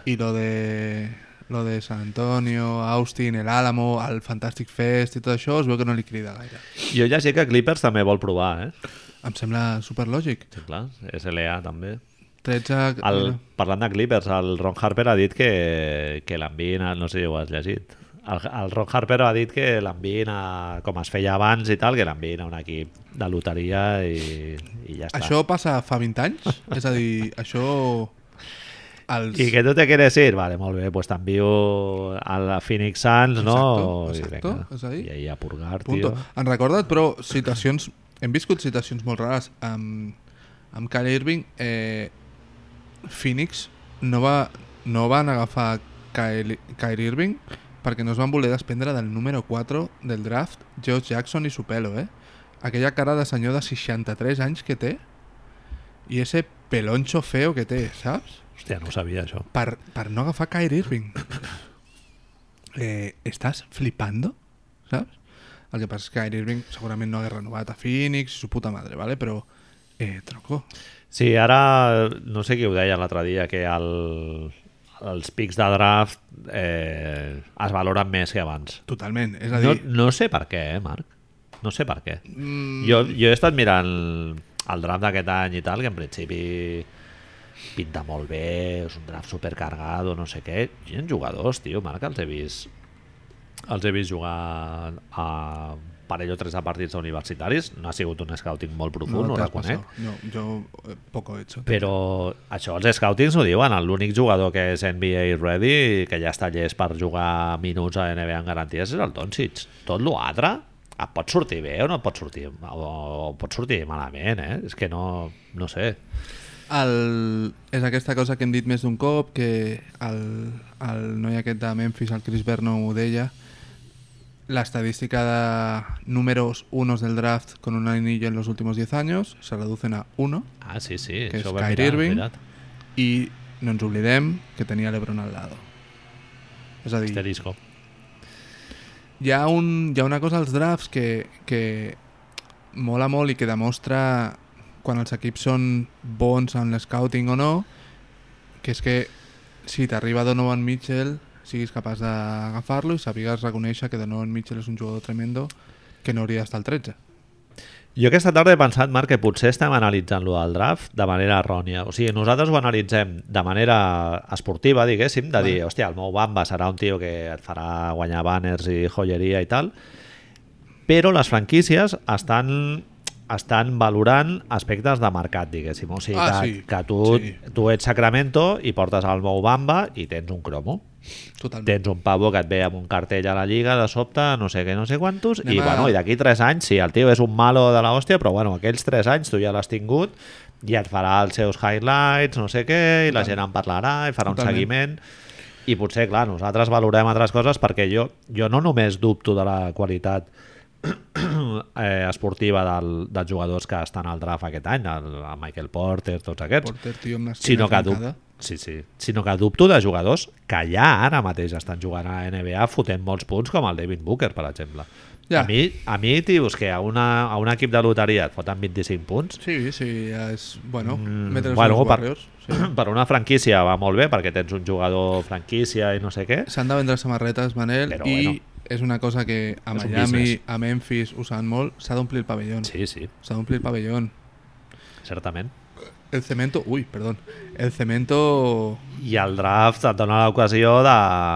I lo de, lo de San Antonio, Austin, el Álamo, el Fantastic Fest i tot això, es veu que no li crida gaire. Jo ja sé que Clippers també vol provar, eh? Em sembla superlògic. Sí, clar, SLA també. 13... El, parlant de Clippers, el Ron Harper ha dit que, que l'enviïn, a- no sé si ho has llegit, el, el Ron Harper ha dit que l'enviïn a, com es feia abans i tal, que l'enviïn a un equip de loteria i, i ja està. Això passa fa 20 anys? És a dir, això... Els... I que tu te quieres ir, vale, molt bé, pues t'envio a la Phoenix Suns, no? Exacto, I exacto, vinga, és a dir. I ahí a purgar, Punto. tio. Han recordat, però, situacions... Hem viscut situacions molt rares. Amb, amb Kyrie Irving, eh, Phoenix no, va, no van agafar Kylie, Kyrie Irving perquè no es van voler desprendre del número 4 del draft, George Jackson i su pelo, eh? Aquella cara de senyor de 63 anys que té i ese peloncho feo que té, saps? Hòstia, no ho sabia, això. per, per no agafar Kyrie Irving. Eh, estàs flipando, saps? El que passa és que Kyrie Irving segurament no hagués renovat a Phoenix, su puta madre, ¿vale? però, eh, tronco, Sí, ara no sé qui ho deia l'altre dia, que el, els pics de draft eh, es valoren més que abans. totalment. És a No, dir, no sé per què, eh, Marc? No sé per què. mm, Jo, jo he estat mirant el draft d'aquest any i tal, que en principi pinta molt bé, és un draft supercargado, no sé què. Hi ha jugadors, tio, Marc, els he vist els he vist jugar a parell o tres de partits universitaris. No ha sigut un scouting molt profund, no, ho reconec. passado. No, yo eh, poco he hecho. Però això els scoutings ho diuen, l'únic jugador que és NBA ready, que ja està llest per jugar minuts a NBA en garanties, és el Doncic. Tot l'altre et pot sortir bé o no pot sortir, o, o pot sortir malament, eh? És que no, no sé. El, és aquesta cosa que hem dit més d'un cop, que el, el noi aquest de Memphis, el Chris Berno, ho deia, la estadística de números unos del draft con un anillo en los últimos 10 años se reducen a 1 Ah, sí, sí. Que això és Kyrie mirar, Irving. mira't. i no ens oblidem que tenia l'Ebron al lado. És a dir, Asterisco. hi ha, un, hi ha una cosa als drafts que, que mola molt i que demostra quan els equips són bons en l'escouting o no, que és que si t'arriba Donovan Mitchell siguis capaç d'agafar-lo i sàpigues reconèixer que Donovan Mitchell és un jugador tremendo que no hauria d'estar al 13. Jo aquesta tarda he pensat, Marc, que potser estem analitzant lo del draft de manera errònia. O sigui, nosaltres ho analitzem de manera esportiva, diguéssim, de dir, hòstia, el meu Bamba serà un tio que et farà guanyar banners i joieria i tal, però les franquícies estan estan valorant aspectes de mercat, diguéssim. O sigui, Ah, que, sí, que tu, sí. tu ets Sacramento i portes el Mou Bamba i tens un cromo. Totalment. Tens un pavo que et ve amb un cartell a la lliga de sobte, no sé què, no sé quantos, Anem i, a- bueno, i d'aquí 3 anys, sí, el tio és un malo de l'hòstia, però bueno, aquells 3 anys tu ja l'has tingut i et farà els seus highlights, no sé què, i la gent en parlarà, i farà un Totalment. seguiment. I potser, clar, nosaltres valorem altres coses perquè jo, jo no només dubto de la qualitat eh, esportiva del, dels jugadors que estan al draft aquest any, el, el Michael Porter, tots aquests, Porter, tio, amb sinó que, dub... sí, sí. sinó que dubto de jugadors que ja ara mateix estan jugant a NBA fotent molts punts com el Devin Booker, per exemple. Ja. A, mi, a mi, tios, que a, una, a un equip de loteria et foten 25 punts, Sí, sí, ja és... Bueno, Mm, bueno, per- Warriors. Sí. per una franquícia va molt bé perquè tens un jugador franquícia i no sé què. S'han de vendre samarretes, Manel, Però i bueno. És una cosa que a És Miami, a Memphis, ho saben molt, s'ha d'omplir el pavellón. Sí, sí, S'ha d'omplir el pavellón. certament. El cemento... Uy, perdón. El cemento... I el draft et dona l'ocasió de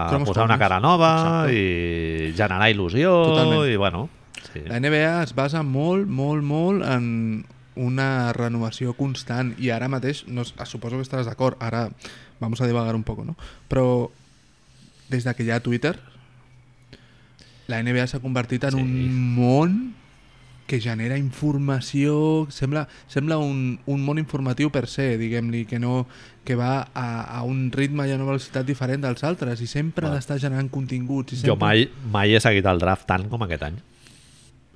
Cromos posar una cara nova Exacte. i generar il·lusió Totalment. i bueno, sí. La NBA es basa molt, molt, molt en una renovació constant i ara mateix, no, suposo que estaràs d'acord, ara vamos a divagar un poco, no? Però des de que hi ha Twitter, la NBA s'ha convertit en Sí. un món que genera informació, sembla, sembla un, un món informatiu per se, diguem-li, que no que va a, a un ritme i a una velocitat diferent dels altres i sempre ha d'estar generant continguts. I Jo sempre... mai, mai he seguit el draft tant com aquest any.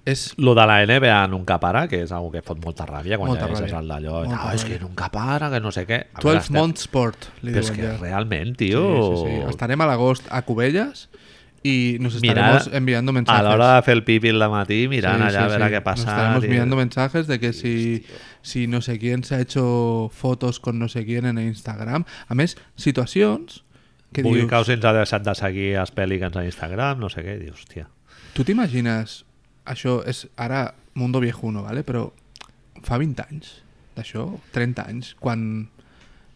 És Lo de la NBA nunca para, que és una que fot molta ràbia quan Molta ja ràbia. el d'allò. No, és que nunca para, que no sé què. A 12 estem- month sport, li Però és diuen que ja. realment, Sí, tio... sí, sí. Estarem a l'agost a Cubelles y nos estaremos enviando mensajes. A l'hora de fer el pipi al matí, mirant Sí, allà sí, a veure sí. què passa. Nos estaremos enviando mensajes de que si, si no sé quién se ha hecho fotos con no sé quién en Instagram. A més, situacions que Vull dius... que ens ha deixat de seguir els Pelicans a Instagram, no sé què. Dius, hòstia. Tu t'imagines... Això és ara mundo viejuno, ¿vale? però fa 20 anys d'això, 30 anys, quan,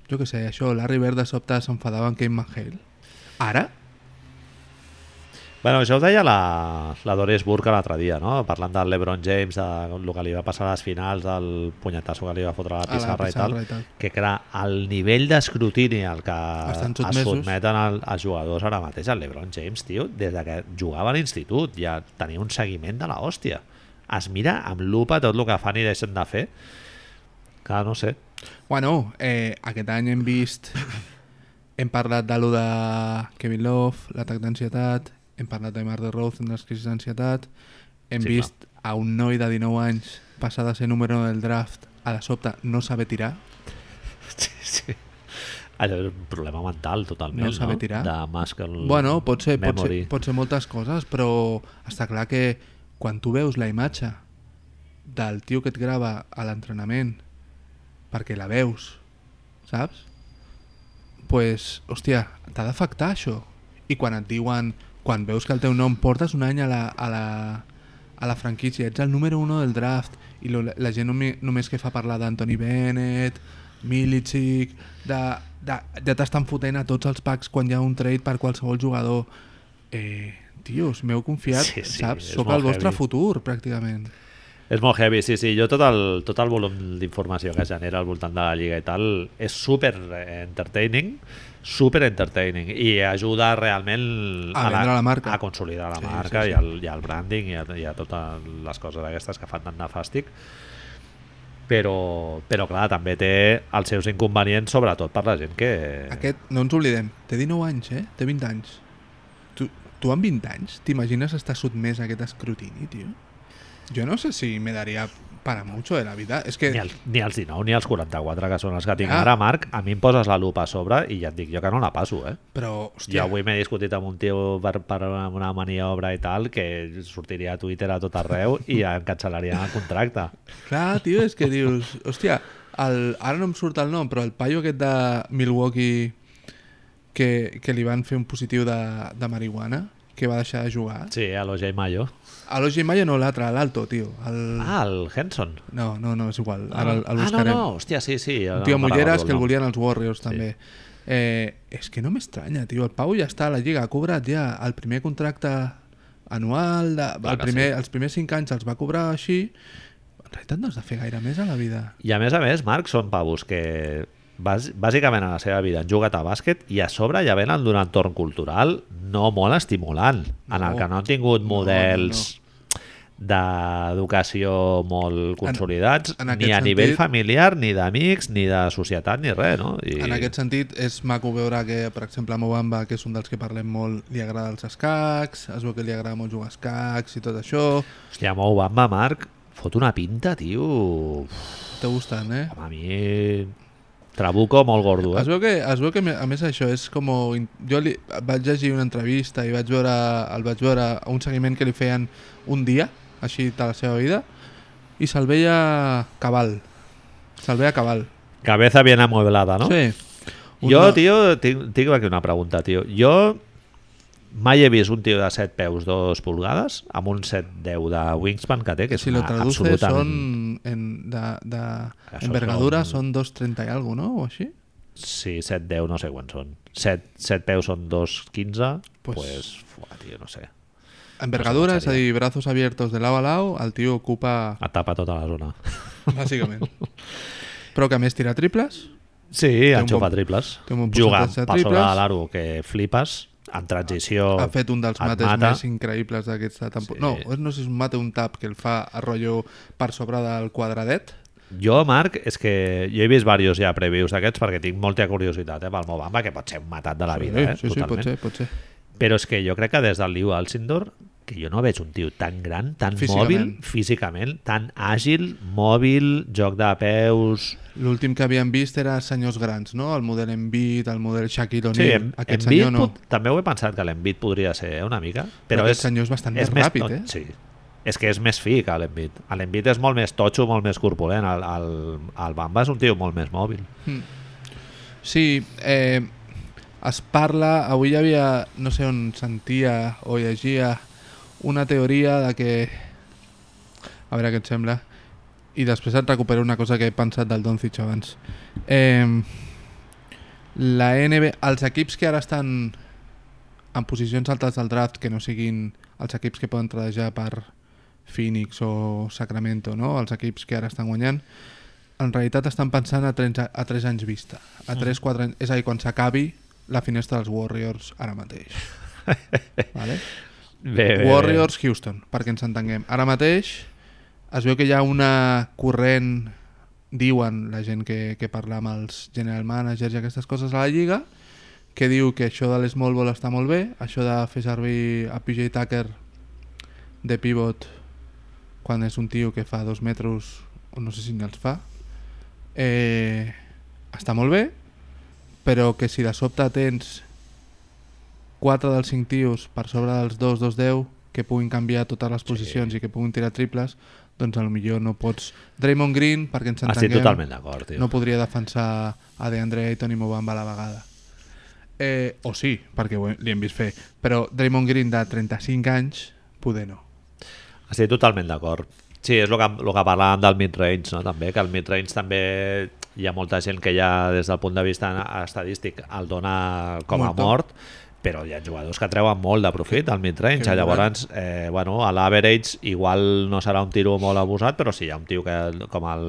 jo què sé, això, Larry Bird de sobte s'enfadava amb Kate McHale. Ara, Bueno, això ho deia la, la Doris Burke l'altre dia, no? parlant del LeBron James, de el que li va passar a les finals, del punyetasso que li va fotre a la A la pissarra, pissarra i, i tal. tal, que clar, el nivell d'escrutini al que es sotmeten el, els jugadors ara mateix, el LeBron James, tio, des de que jugava a l'institut ja tenia un seguiment de la hòstia. Es mira amb lupa tot el que fan i deixen de fer. Clar, no sé. Bueno, eh, aquest any hem vist... Hem parlat de lo de Kevin Love, l'atac d'ansietat, hem parlat de Mar de Rose en les crisis d'ansietat, hem Sí, vist a un noi de 19 anys passar de ser número 1 del draft a de sobte no saber tirar. Sí, sí. Allò és un problema mental, totalment, No saber tirar. De muscle Bueno, pot ser, pot, memory. ser, pot ser moltes coses, però està clar que quan tu veus la imatge del tio que et grava a l'entrenament perquè la veus, saps? pues, hòstia, t'ha d'afectar això. I quan et diuen, quan veus que el teu nom portes un any a la, a la, a la franquícia, ets el número 1 del draft, i lo, la gent nomi- només que fa parlar d'Anthony Bennett, Milicic, de, de, ja t'estan fotent a tots els packs quan hi ha un trade per qualsevol jugador. Eh, tios, m'heu confiat, Sí, sí, saps? Sóc el vostre heavy. futur, pràcticament. És molt heavy, sí, sí. Jo tot el, tot el volum d'informació que genera al voltant de la Lliga i tal és super entertaining, super entertaining i ajuda realment A vendre la marca. a consolidar la Sí, marca sí, sí. I, el, i el branding i a, i a totes les coses aquestes que fan tan nefàstic però, però clar, també té els seus inconvenients sobretot per la gent que... Aquest, no ens oblidem, té 19 anys, eh? Té 20 anys. Tu, tu amb 20 anys t'imagines estar sotmès a aquest escrutini, tio? Jo no sé si me daria para mucho de la vida. És que... Ni, el, ni els 19 ni els 44 que són els que tinc Ah. ara, Marc, a mi em poses la lupa a sobre i ja et dic jo que no la passo, eh? Però, Jo hòstia, avui m'he discutit amb un tio per, per una maniobra i tal que sortiria a Twitter a tot arreu i ja em cancel·larien el contracte. clar, tio, és que dius... Hòstia, el, ara no em surt el nom, però el paio aquest de Milwaukee que, que li van fer un positiu de, de marihuana, que va deixar de jugar. Sí, a l'Ojay Mayo. A l'Oji Maya no, l'altre, l'Alto, tio. El... Ah, el Henson. No, no, no, és igual. Ah, Ara el, el ah, no, buscarem. no, hòstia, sí, sí. Un tio amb ulleres que el volien els Warriors també. Eh, és que no m'estranya, tio. El Pau ja està a la Lliga, ha cobrat ja el primer contracte anual, de, Clar el que primer, sí. els primers 5 anys els va cobrar així. En realitat no has de fer gaire més a la vida. I a més a més, Marc, són pavos que bàs- bàsicament a la seva vida han jugat a bàsquet i a sobre ja venen d'un entorn cultural no molt estimulant, en el No. que no han tingut No, models d'educació molt consolidats, en ni aquest a nivell sentit- familiar, ni d'amics, ni de societat, ni res, no? I... En aquest sentit, és maco veure que, per exemple, a Mobamba, que és un dels que parlem molt, li agrada els escacs, es veu que li agrada molt jugar a escacs i tot això. Hòstia, Mou Bamba, Marc, fot una pinta, tio... T'ha gustant, eh? a mi... Trabuco molt gordo, Es eh? veu, que, es veu que, a més, això és com... Jo li, vaig llegir una entrevista i vaig veure, el vaig veure un seguiment que li feien un dia, així de la seva vida, i se'l veia cabal. Se'l veia cabal. Cabeza bien amueblada, no? Sí. Un Jo, tio, tinc, tinc aquí una pregunta, tio. Jo mai he vist un tio de 7 peus 2 pulgades amb un 7-10 de wingspan que té, que és si lo una traduces absolutament... son en, de, de Això envergadura són- son 2.30 y algo, ¿no? O així? Sí, 7-10 no sé quants són. 7, 7 peus són 2-15, Pues- pues, fuà, tio, no sé. Envergadura, No és sé a com dir, brazos abiertos de lado a lado, el tio ocupa, Et tapa tota la zona. bàsicament. Però que a més tira triples, Sí, enxufa bon- triples. bon Juga triples. de l'aro que flipes, en transició ha fet un dels mates mata. més increïbles d'aquesta temporada. Sí. No, no sé si és un mate un tap que el fa a rotllo per sobre del quadradet. Jo, Marc, és que jo he vist diversos ja previews d'aquests perquè tinc molta curiositat eh, pel Mobamba, que pot ser un matat de la vida, eh, sí, sí, pot totalment. ser, pot ser. Però és que jo crec que des del Liu Alcindor que jo no veig un tio tan gran, tan Físicament. mòbil, físicament, tan àgil, mòbil, joc de peus... L'últim que havíem vist era senyors grans, no? El model Embiid, el model Shaquille Sí, O'Neal. em, Aquest Embiid senyor no. pot- també ho he pensat que l'Embiid podria ser eh, una mica, Però però, és, senyor és bastant és més ràpid, to- eh? Sí, és que és més fi que l'Embiid. L'Embiid és molt més totxo, molt més corpulent. El, el, el Bamba és un tio molt més mòbil. Sí, eh, es parla, avui hi havia, no sé on sentia o llegia una teoria de que... A veure què et sembla. I després et recupero una cosa que he pensat del Doncic abans. Eh, la NBA, els equips que ara estan en posicions altes del draft, que no siguin els equips que poden tradejar per Phoenix o Sacramento, no? els equips que ara estan guanyant, en realitat estan pensant a 3, a 3 anys vista. A 3, 4 anys... És a dir, quan s'acabi la finestra dels Warriors ara mateix. vale? Bé, bé, Warriors Houston, perquè ens entenguem. Ara mateix es veu que hi ha una corrent, diuen la gent que, que parla amb els general managers i aquestes coses a la Lliga, que diu que això de l'small ball està molt bé, això de fer servir a PJ Tucker de pivot quan és un tio que fa dos metres o no sé si els fa eh, està molt bé però que si de sobte tens 4 dels 5 tios per sobre dels 2, 2, 10 que puguin canviar totes les posicions i que puguin tirar triples, doncs millor no pots... Draymond Green, perquè ens Estic entenguem, totalment d'acord, no podria defensar a DeAndre Ayton i Mobamba a la vegada. Eh, o sí, perquè ho li hem vist fer. Però Draymond Green de 35 anys, poder no. Estic totalment d'acord. Sí, és el que, el que parlàvem del mid-range, no? també, que el mid-range també hi ha molta gent que ja des del punt de vista estadístic el dona com a Muerto. mort, però hi ha jugadors que treuen molt de profit al mid-range, llavors eh, bueno, a l'average igual no serà un tiro molt abusat, però si hi ha un tio que, com, el,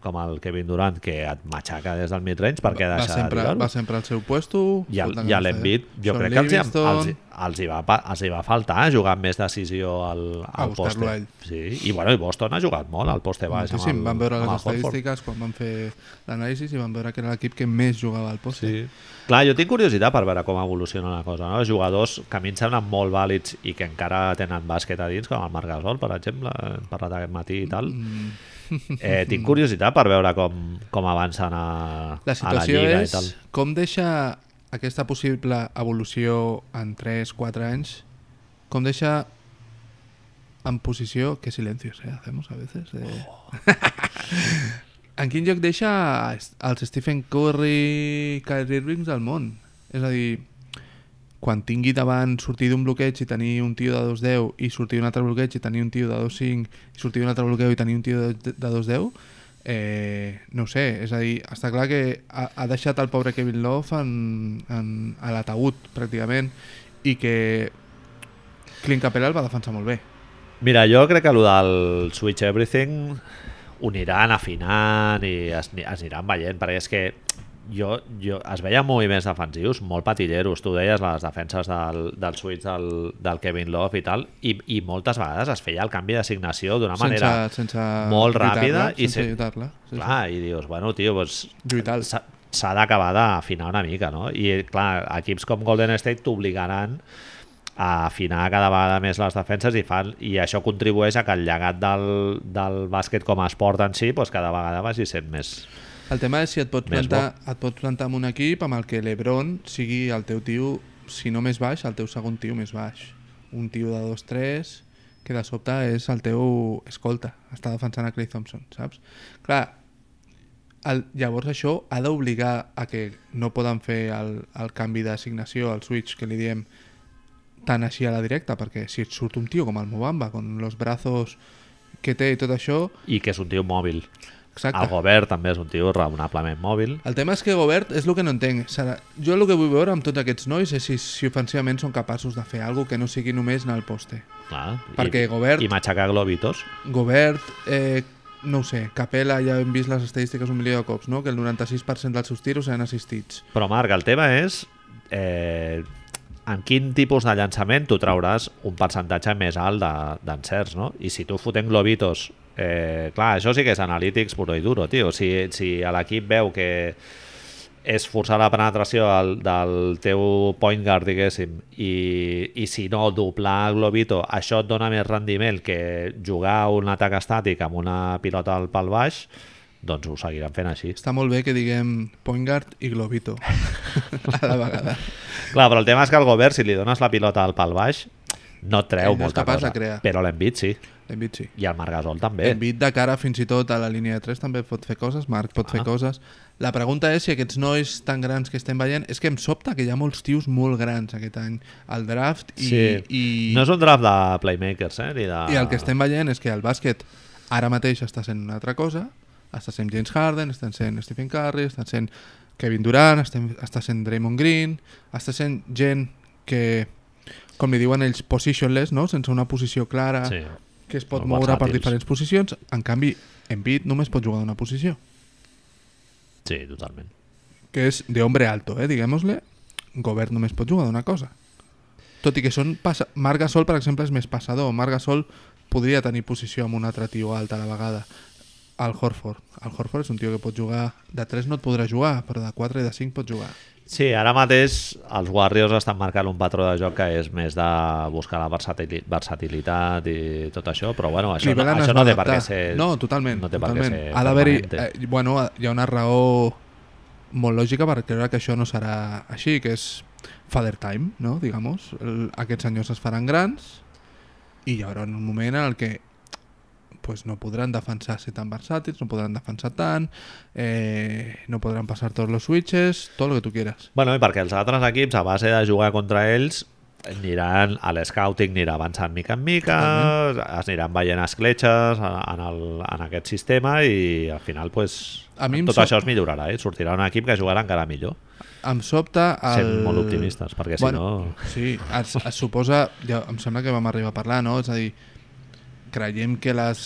com el Kevin Durant que et matxaca des del mid-range perquè va, deixa sempre, de va sempre al seu puesto. i, el, i a l'Envit, jo crec que els, els, els, hi va, els hi va faltar jugar amb més decisió al, al poste. Sí, i bueno, i Boston ha jugat molt al poste baix. amb Moltíssim. el- Van veure les estadístiques quan van fer l'anàlisi i van veure que era l'equip que més jugava al poste. Sí. Clar, jo tinc curiositat per veure com evoluciona la cosa. No? Jugadors que a mi em semblen molt vàlids i que encara tenen bàsquet a dins, com el Marc Gasol, per exemple, hem parlat aquest matí i tal. Mm. Eh, tinc curiositat per veure com, com avancen a, La a la situació Lliga és i tal. com deixa aquesta possible evolució en 3-4 anys, com deixa en posició... Que silencios, eh, hacemos a veces. Eh. en quin lloc deixa els Stephen Curry, Kyrie Irving del món? És a dir, quan tingui davant sortir d'un bloqueig i tenir un tio de 2-10 i sortir d'un altre bloqueig i tenir un tio de 2-5 i sortir d'un altre bloqueig i tenir un tio de, de 2-10 eh, no sé, és a dir està clar que ha, ha deixat el pobre Kevin Love en, en, a l'ataúd pràcticament i que Clint Capella el va defensar molt bé Mira, jo crec que el del Switch Everything ho aniran afinant i es, es aniran veient, perquè és que jo, jo es veien moviments defensius molt patilleros, tu deies les defenses del, del Switch del, del Kevin Love i tal, i, i moltes vegades es feia el canvi d'assignació d'una manera sense, molt ràpida i sense se- lluitar-la sí, clar, i dius, bueno, tio, doncs, s'ha s'ha d'acabar d'afinar una mica, no? I clar, equips com Golden State t'obligaran a afinar cada vegada més les defenses i, fan, i això contribueix a que el llegat del, del bàsquet com a esport en si doncs cada vegada vagi sent més... El tema és si et pots, Més plantar, et pots plantar en un equip amb el que l'Ebron sigui el teu tio, si no més baix, el teu segon tio més baix. Un tio de 2-3 que de sobte és el teu escolta, està defensant a Clay Thompson, saps? Clar, el, llavors això ha d'obligar a que no poden fer el, el canvi d'assignació, el switch que li diem tan així a la directa, perquè si et surt un tio com el Mobamba, con los brazos que té i tot això, I que és un tio mòbil. exacte. El Gobert també és un tio raonablement mòbil. El tema és que Gobert és el que no entenc. Serà... Jo el que vull veure amb tots aquests nois és si, si ofensivament són capaços de fer alguna que no sigui només anar al poste. Clar, Perquè i, Gobert- I matxacar globitos. Gobert, eh, no ho sé, Capella ja hem vist les estadístiques un milió de cops, no? que el 96% dels seus tiros seran assistits. Però Marc, el tema és eh, en quin tipus de llançament tu trauràs un percentatge més alt de- d'encerts, no? I si tu fotent globitos, eh, clar, això sí que és analítics puro i duro, tio. Si, si l'equip veu que és forçar la penetració del, del teu point guard, diguéssim, i, i si no, doblar globito, això et dona més rendiment que jugar un atac estàtic amb una pilota al pal baix, doncs ho seguiran fent així. Està molt bé que diguem point guard i globito a la vegada. Clar, però el tema és que al govern, si li dones la pilota al pal baix, no treu Ell no molta cosa. Però l'Envit sí, Embiid sí. i el Margasol també. Embiid de cara fins i tot a la línia de 3 també pot fer coses, Marc pot fer Ah. coses. La pregunta és si aquests nois tan grans que estem veient, és que em sobta que hi ha molts tios molt grans aquest any al draft i, sí. i, No és un draft de playmakers, eh? Ni de... i el que estem veient és que el bàsquet ara mateix està sent una altra cosa, està sent James Harden, està sent Stephen Curry, està sent Kevin Durant, està, està sent Draymond Green, està sent gent que, com li diuen ells, positionless, no? sense una posició clara, Sí. que es pot Molt moure per diferents posicions. En canvi, Embiid només pot jugar d'una posició, sí, totalment. que és de hombre alto, eh, diguem-nos-le. Gobert només pot jugar d'una cosa. Tot i que són... Passa... Marc Gasol, per exemple, és més passador. Marc Gasol podria tenir posició amb un altre tio alt a la vegada. Al Horford. El Horford és un tio que pot jugar... De 3 no et podrà jugar, però de 4 i de 5 pot jugar. Sí, ara mateix els Warriors estan marcant un patró de joc que és més de buscar la versatili- versatilitat i tot això, però bueno, això, no, això no té per què ser... No, totalment. No té per què totalment. ser Ha d'haver-hi... Eh, bueno, hi ha una raó molt lògica per creure que això no serà així, que és father time, no? Digamos. El, aquests senyors es faran grans i hi haurà un moment en el que pues, no podran defensar ser tan versàtils, no podran defensar tant, eh, no podran passar tots els switches, tot el que tu quieras. Bueno, i perquè els altres equips, a base de jugar contra ells, aniran a l'escouting, anirà avançant mica en mica, es aniran veient escletxes en, el, en aquest sistema i al final pues, A mi tot so- això es millorarà, eh? sortirà un equip que jugarà encara millor. Em sobta el... Sent molt optimistes, perquè si no... Sí, es, es suposa... Ja, em sembla que vam arribar a parlar, no? És a dir, creiem que les,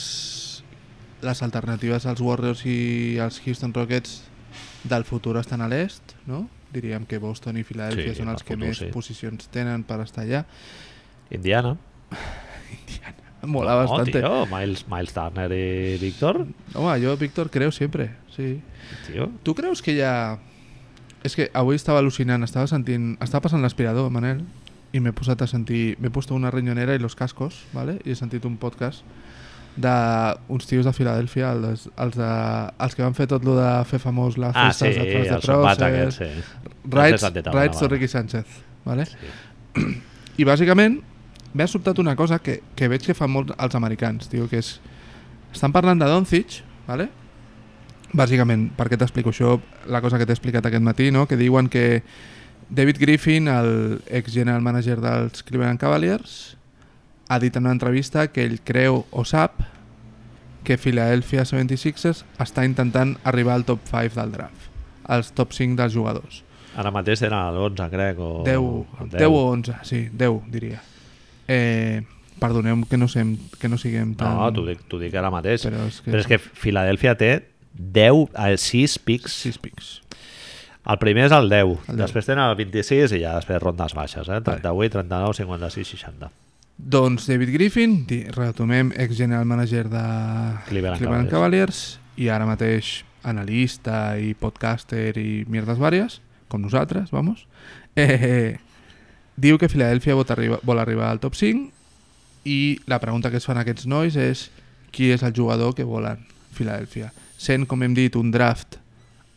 les alternatives als Warriors i als Houston Rockets del futur estan a l'est, no? Diríem que Boston i Filadèlfia Sí, són els que futur, més sí. posicions tenen per estar allà. Indiana. Mola no, bastante. tio, Miles, Miles Turner i Víctor. Home, jo, Víctor, creo sempre, sí. Tio, Tu creus que ha... És que avui estava al·lucinant, estava sentint... Estava passant l'aspirador, Manel, i m'he posat a sentir... M'he puesto una riñonera i los cascos, ¿vale? i he sentit un podcast d'uns tios de Filadèlfia, els, els, de, els que van fer tot lo de fer famós les Ah, sí, festes de Trons de el Trosses, aquest, sí. Alguna rights de. Ricky Sánchez, ¿vale? Sí. I bàsicament m'ha sobtat una cosa que, que veig que fan molt els americans, tio, que és... Estan parlant de Doncic, ¿vale? Bàsicament, per què t'explico això? La cosa que t'he explicat aquest matí, no? Que diuen que David Griffin, el ex-general manager dels Cleveland Cavaliers, ha dit en una entrevista que ell creu o sap que Philadelphia 76ers està intentant arribar al top 5 del draft, als top 5 dels jugadors. Ara mateix era l'11, crec, o... 10, el 10 o 11, sí, 10 diria. Eh, perdoneu que no, sem, que no siguem tan... No, t'ho dic, dic ara mateix. Però és que, Però és que Filadèlfia té 10, eh, 6 pics. 6 pics. El primer és el 10, El 10. després tenen el 26 i ja després rondes baixes, eh? 38, 39, 56, 60. Doncs David Griffin, retomem ex-general manager de Cleveland Cleveland Cavaliers i ara mateix analista i podcaster i mierdes vàries, com nosaltres, vamos, eh, diu que Filadèlfia vol arribar, vol arribar al top 5 i la pregunta que es fan aquests nois és qui és el jugador que volen Filadèlfia. Sent, com hem dit, un draft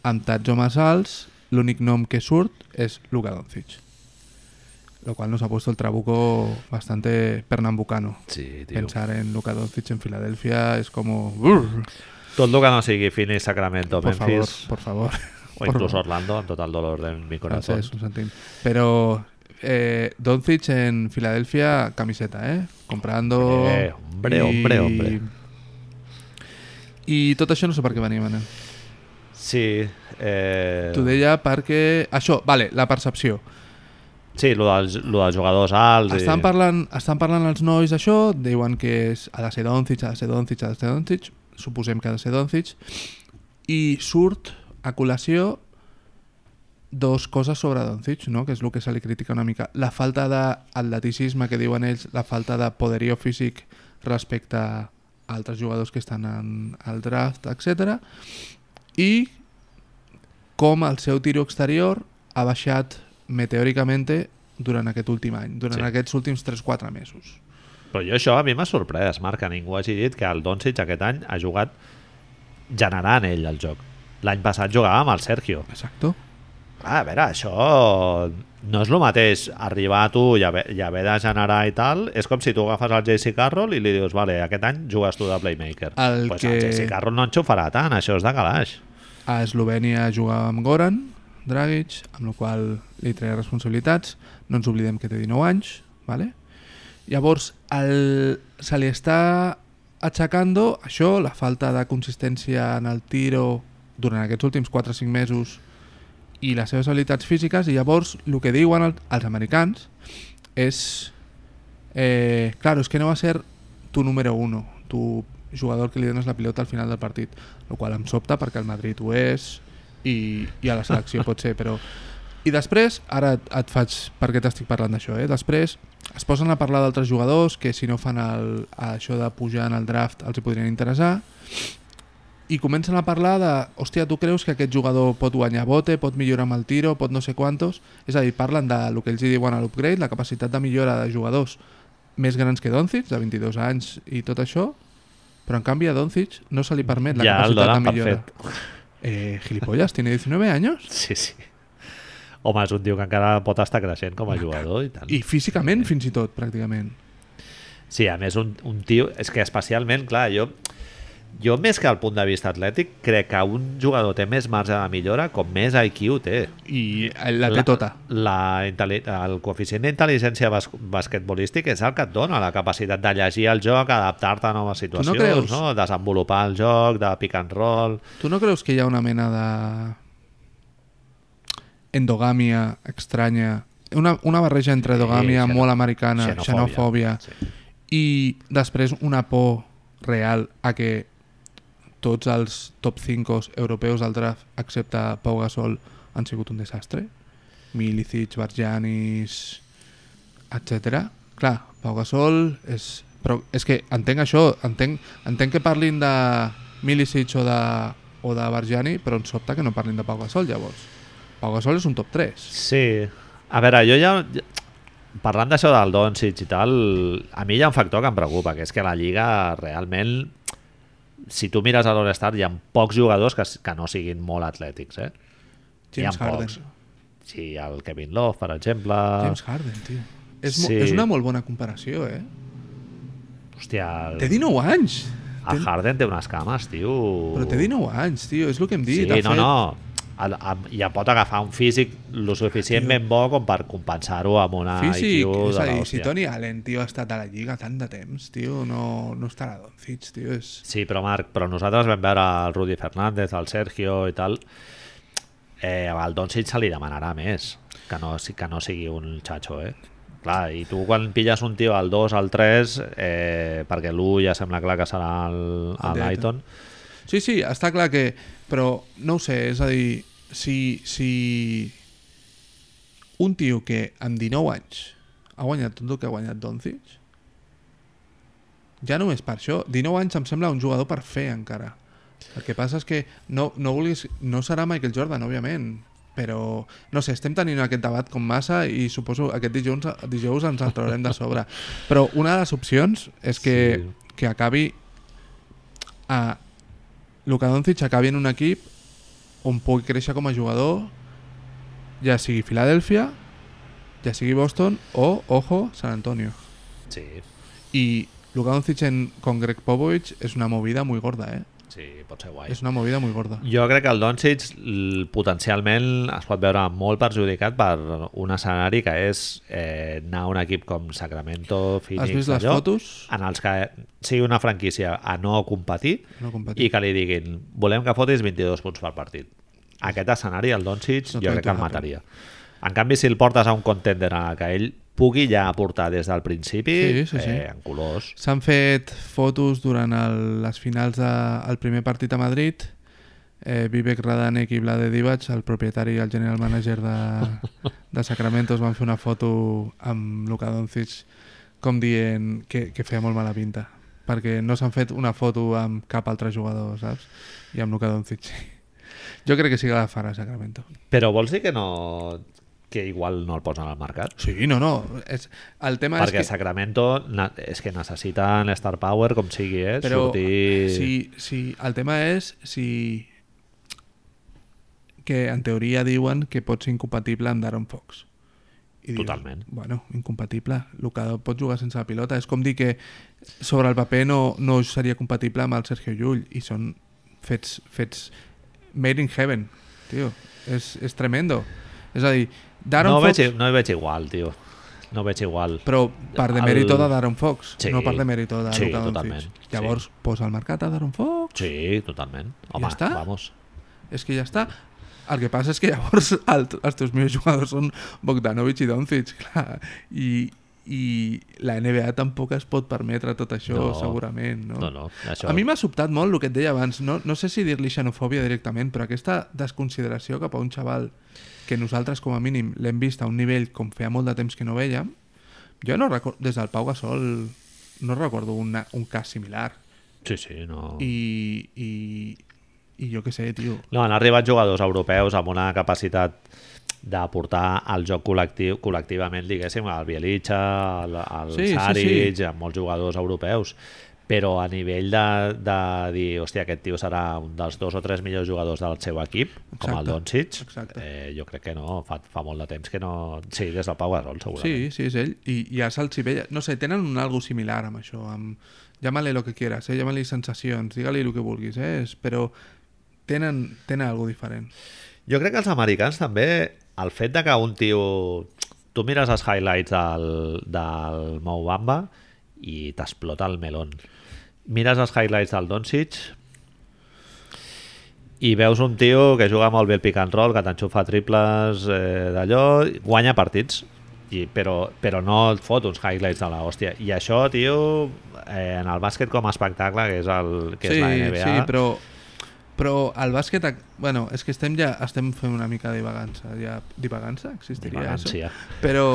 amb tats homes alts, l'únic nom que surt és Luka Doncic. Lo cual nos ha puesto el trabuco bastante pernambucano. Sí. Pensar en Luka Doncic en Filadelfia es como... "Brr". Tot el que no sigui Phoenix, Sacramento, Por favor, por favor. o por favor. Orlando, amb tot el dolor de mi corazón. Ho sentim. Però eh, Doncic en Filadelfia, camiseta, ¿eh? Comprando... Eh, hombre, hombre, hombre. I tot això no sé per què venia, Manel. Sí, eh... T'ho deia perquè... Això, vale, la percepció. Sí, lo dels, lo dels jugadors alts. Estan i... parlant, estan parlant els nois això, diuen que és, ha de ser Doncic, ha de ser Doncic, ha de ser Doncic, suposem que ha de ser Doncic, i surt a col·lació dos coses sobre Doncic, no? que és el que se li critica una mica. La falta d'atleticisme que diuen ells, la falta de poderío físic respecte a altres jugadors que estan en el draft, etc. I com el seu tiro exterior ha baixat meteòricament durant aquest últim any, durant Sí. aquests últims 3-4 mesos. Però jo això a mi m'ha sorprès, Marc, que ningú hagi dit que el Doncic aquest any ha jugat generant ell el joc. L'any passat jugava amb el Sergio. Exacto. Ah, a veure, això no és el mateix arribar a tu i haver, i haver de generar i tal. És com si tu agafes el JC Carroll i li dius, vale, aquest any jugues tu de playmaker. El pues que- el JC Carroll no enxufarà tant, això és de calaix. A Eslovènia jugava amb Goran Dragic, amb la qual li treia responsabilitats. No ens oblidem que té 19 anys. ¿vale? Llavors, el, se li està aixecando això, la falta de consistència en el tiro durant aquests últims 4 o 5 mesos i les seves habilitats físiques i llavors el que diuen el, els americans és eh, claro, es que no va ser tu número uno, tu jugador que li dones la pilota al final del partit, el qual em sobta perquè el Madrid ho és i, i a la selecció pot ser, però i després, ara et, et faig per què t'estic parlant d'això, eh? després es posen a parlar d'altres jugadors que si no fan el, això de pujar en el draft els hi podrien interessar i comencen a parlar de, hòstia, tu creus que aquest jugador pot guanyar bote, pot millorar amb el tiro, pot no sé quantos, és a dir, parlen de lo que ells hi diuen a l'upgrade, la capacitat de millora de jugadors més grans que Doncic, de 22 anys i tot això, però en canvi a Doncic no se li permet la Ja capacitat de millora. Eh, gilipollas, tiene 19 años. Sí, sí. Home, és un tio que encara pot estar creixent com a jugador i tant. I físicament, fins i tot, pràcticament. Sí, a més, un, un tio... És que especialment, clar, jo... Jo, més que al punt de vista atlètic, crec que un jugador té més marge de millora com més IQ té. I la té tota. La, intel·li- el coeficient d'intel·ligència bas basquetbolístic és el que et dona la capacitat de llegir el joc, adaptar-te a noves situacions, creus? no? desenvolupar el joc, de pick and roll... Tu no creus que hi ha una mena de endogàmia estranya, una, una barreja entre endogàmia xeno- molt americana, xenofòbia. xenofòbia, Sí. i després una por real a que tots els top 5 europeus del draft, excepte Pau Gasol, han sigut un desastre? Milicic, Barjanis, etc. Clar, Pau Gasol és... Però és que entenc això, entenc, entenc que parlin de Milicic o de, o de Barjani, però em sobta que no parlin de Pau Gasol, llavors. Pau Gasol és un top 3. Sí. A veure, jo ja... Parlant d'això del Doncic i tal, a mi hi ha un factor que em preocupa, que és que la Lliga realment, si tu mires a l'All-Star, hi ha pocs jugadors que, que no siguin molt atlètics, eh? James Harden. pocs. Sí, el Kevin Love, per exemple. James Harden, tio. És, Sí. és una molt bona comparació, eh? Hòstia, el... Té 19 anys. el Harden té unes cames, tio. Però té 19 anys, tio, és el que hem dit. Sí, no, fet- no. El, el, ja pot agafar un físic lo suficientment bo com per compensar-ho amb una Físic, IQ de a dir, si l'hòstia. Tony Allen, tio, ha estat a la Lliga tant de temps, tio, no, no estarà a Doncic, tio, és... Sí, però Marc, però nosaltres vam veure el Rudi Fernández, el Sergio i tal. Eh, al Doncic se li demanarà més que no, que no sigui un xatxo, eh? Clar, i tu quan pilles un tio al 2, al 3, eh, perquè l'1 ja sembla clar que serà. Dayton. Sí, sí, està clar que... Però no ho sé, és a dir, si, si un tio que amb 19 anys ha guanyat tot el que ha guanyat Doncic, ja només per això, 19 anys em sembla un jugador per fer encara. El que passa és que no, no, vulguis, no serà Michael Jordan, òbviament, però no sé, estem tenint aquest debat com massa i suposo aquest dijous, dijous ens el traurem de sobre. Però una de les opcions és que, Sí. que acabi a Luka Doncic acabi en un equip on pugui créixer com a jugador ja sigui Filadèlfia ja sigui Boston o, ojo, San Antonio Sí, i Luka Doncic en, con Greg Popovich és una movida muy gorda, eh? Sí, pot ser guai. És una movida muy gorda. Jo crec que el Doncic potencialment es pot veure molt perjudicat per un escenari que és eh, anar a un equip com Sacramento, Phoenix, Has vist les allò, fotos? en els que sigui una franquícia a no competir No competir. i que li diguin volem que fotis 22 punts per partit. Aquest escenari, el Doncic, No jo crec que el happen. mataria. En canvi, si el portes a un contender en el que ell pugui ja aportar des del principi, Sí, sí, sí. Eh, en colors. S'han fet fotos durant el, les finals del de, primer partit a Madrid. Eh, Vivek Radanek i Vlade Divac, el propietari i el general manager de, de Sacramento, es van fer una foto amb Luka Doncic com dient que, que feia molt mala pinta perquè no s'han fet una foto amb cap altre jugador, saps? I amb Luka Doncic. Jo crec que sí que la farà Sacramento. Però vols dir que no que igual no el posen al mercat? Sí, no, no. És, el tema Perquè és que... Sacramento és que necessiten Star Power com sigui, eh? Però Sortir... si, si, el tema és si que en teoria diuen que pot ser incompatible amb Darren Fox. I Totalment. Bueno, incompatible. El que pot jugar sense la pilota. És com dir que sobre el paper no, no seria compatible amb el Sergio Llull i són fets, fets made in heaven, tio. És, és tremendo. És a dir, Darren no, Fox... veig, no veig igual, tio. No veig igual. Però per de El- mèrito de Darren Fox, Sí. no per de mèrito de Sí, Luka Doncic. Llavors, posa al mercat a Darren Fox Sí, totalment. Home, Ja està? vamos. és que ja està. El que passa és que llavors el, els teus millors jugadors són Bogdanovic i Doncic, clar. I, I la NBA tampoc es pot permetre tot això, No. segurament. No? No, no, això... A mi m'ha sobtat molt el que et deia abans. No, no sé si dir-li xenofòbia directament, però aquesta desconsideració cap a un xaval que nosaltres, com a mínim, l'hem vist a un nivell com feia molt de temps que no vèiem, jo no recordo, des del Pau Gasol no recordo una, un cas similar. Sí, sí, no... I, i, i jo què sé, tio. No, han arribat jugadors europeus amb una capacitat d'aportar al joc col·lectiu, col·lectivament, diguéssim, el Bielitsa, el, el Sí, sí, Saric, sí. amb molts jugadors europeus, però a nivell de, de dir, hòstia, aquest tio serà un dels dos o tres millors jugadors del seu equip, com el Exacte, Doncic, exacte. eh, jo crec que no, fa, fa molt de temps que no... Sí, des del Pau Gasol, segurament. Sí, sí, és ell. I, i a Salt Sibella, no sé, tenen un algo similar amb això, amb... Llámale lo que quieras, eh? llámale sensacions, digue-li el que vulguis, eh? Però tenen, tenen algo diferent. Jo crec que els americans també, el fet de que un tio... Tu mires els highlights del, del Mou Bamba i t'explota el melón. Mires els highlights del Doncic i veus un tio que juga molt bé el pick and roll, que t'enxufa triples eh, d'allò, guanya partits, i, però, però no et fot uns highlights de la hòstia. I això, tio, eh, en el bàsquet com a espectacle, que és, el, que sí, és la NBA... sí, però, però el bàsquet... Bueno, és que estem ja estem fent una mica de divagança. Ja, divagança? Existiria això? Divagància. Però,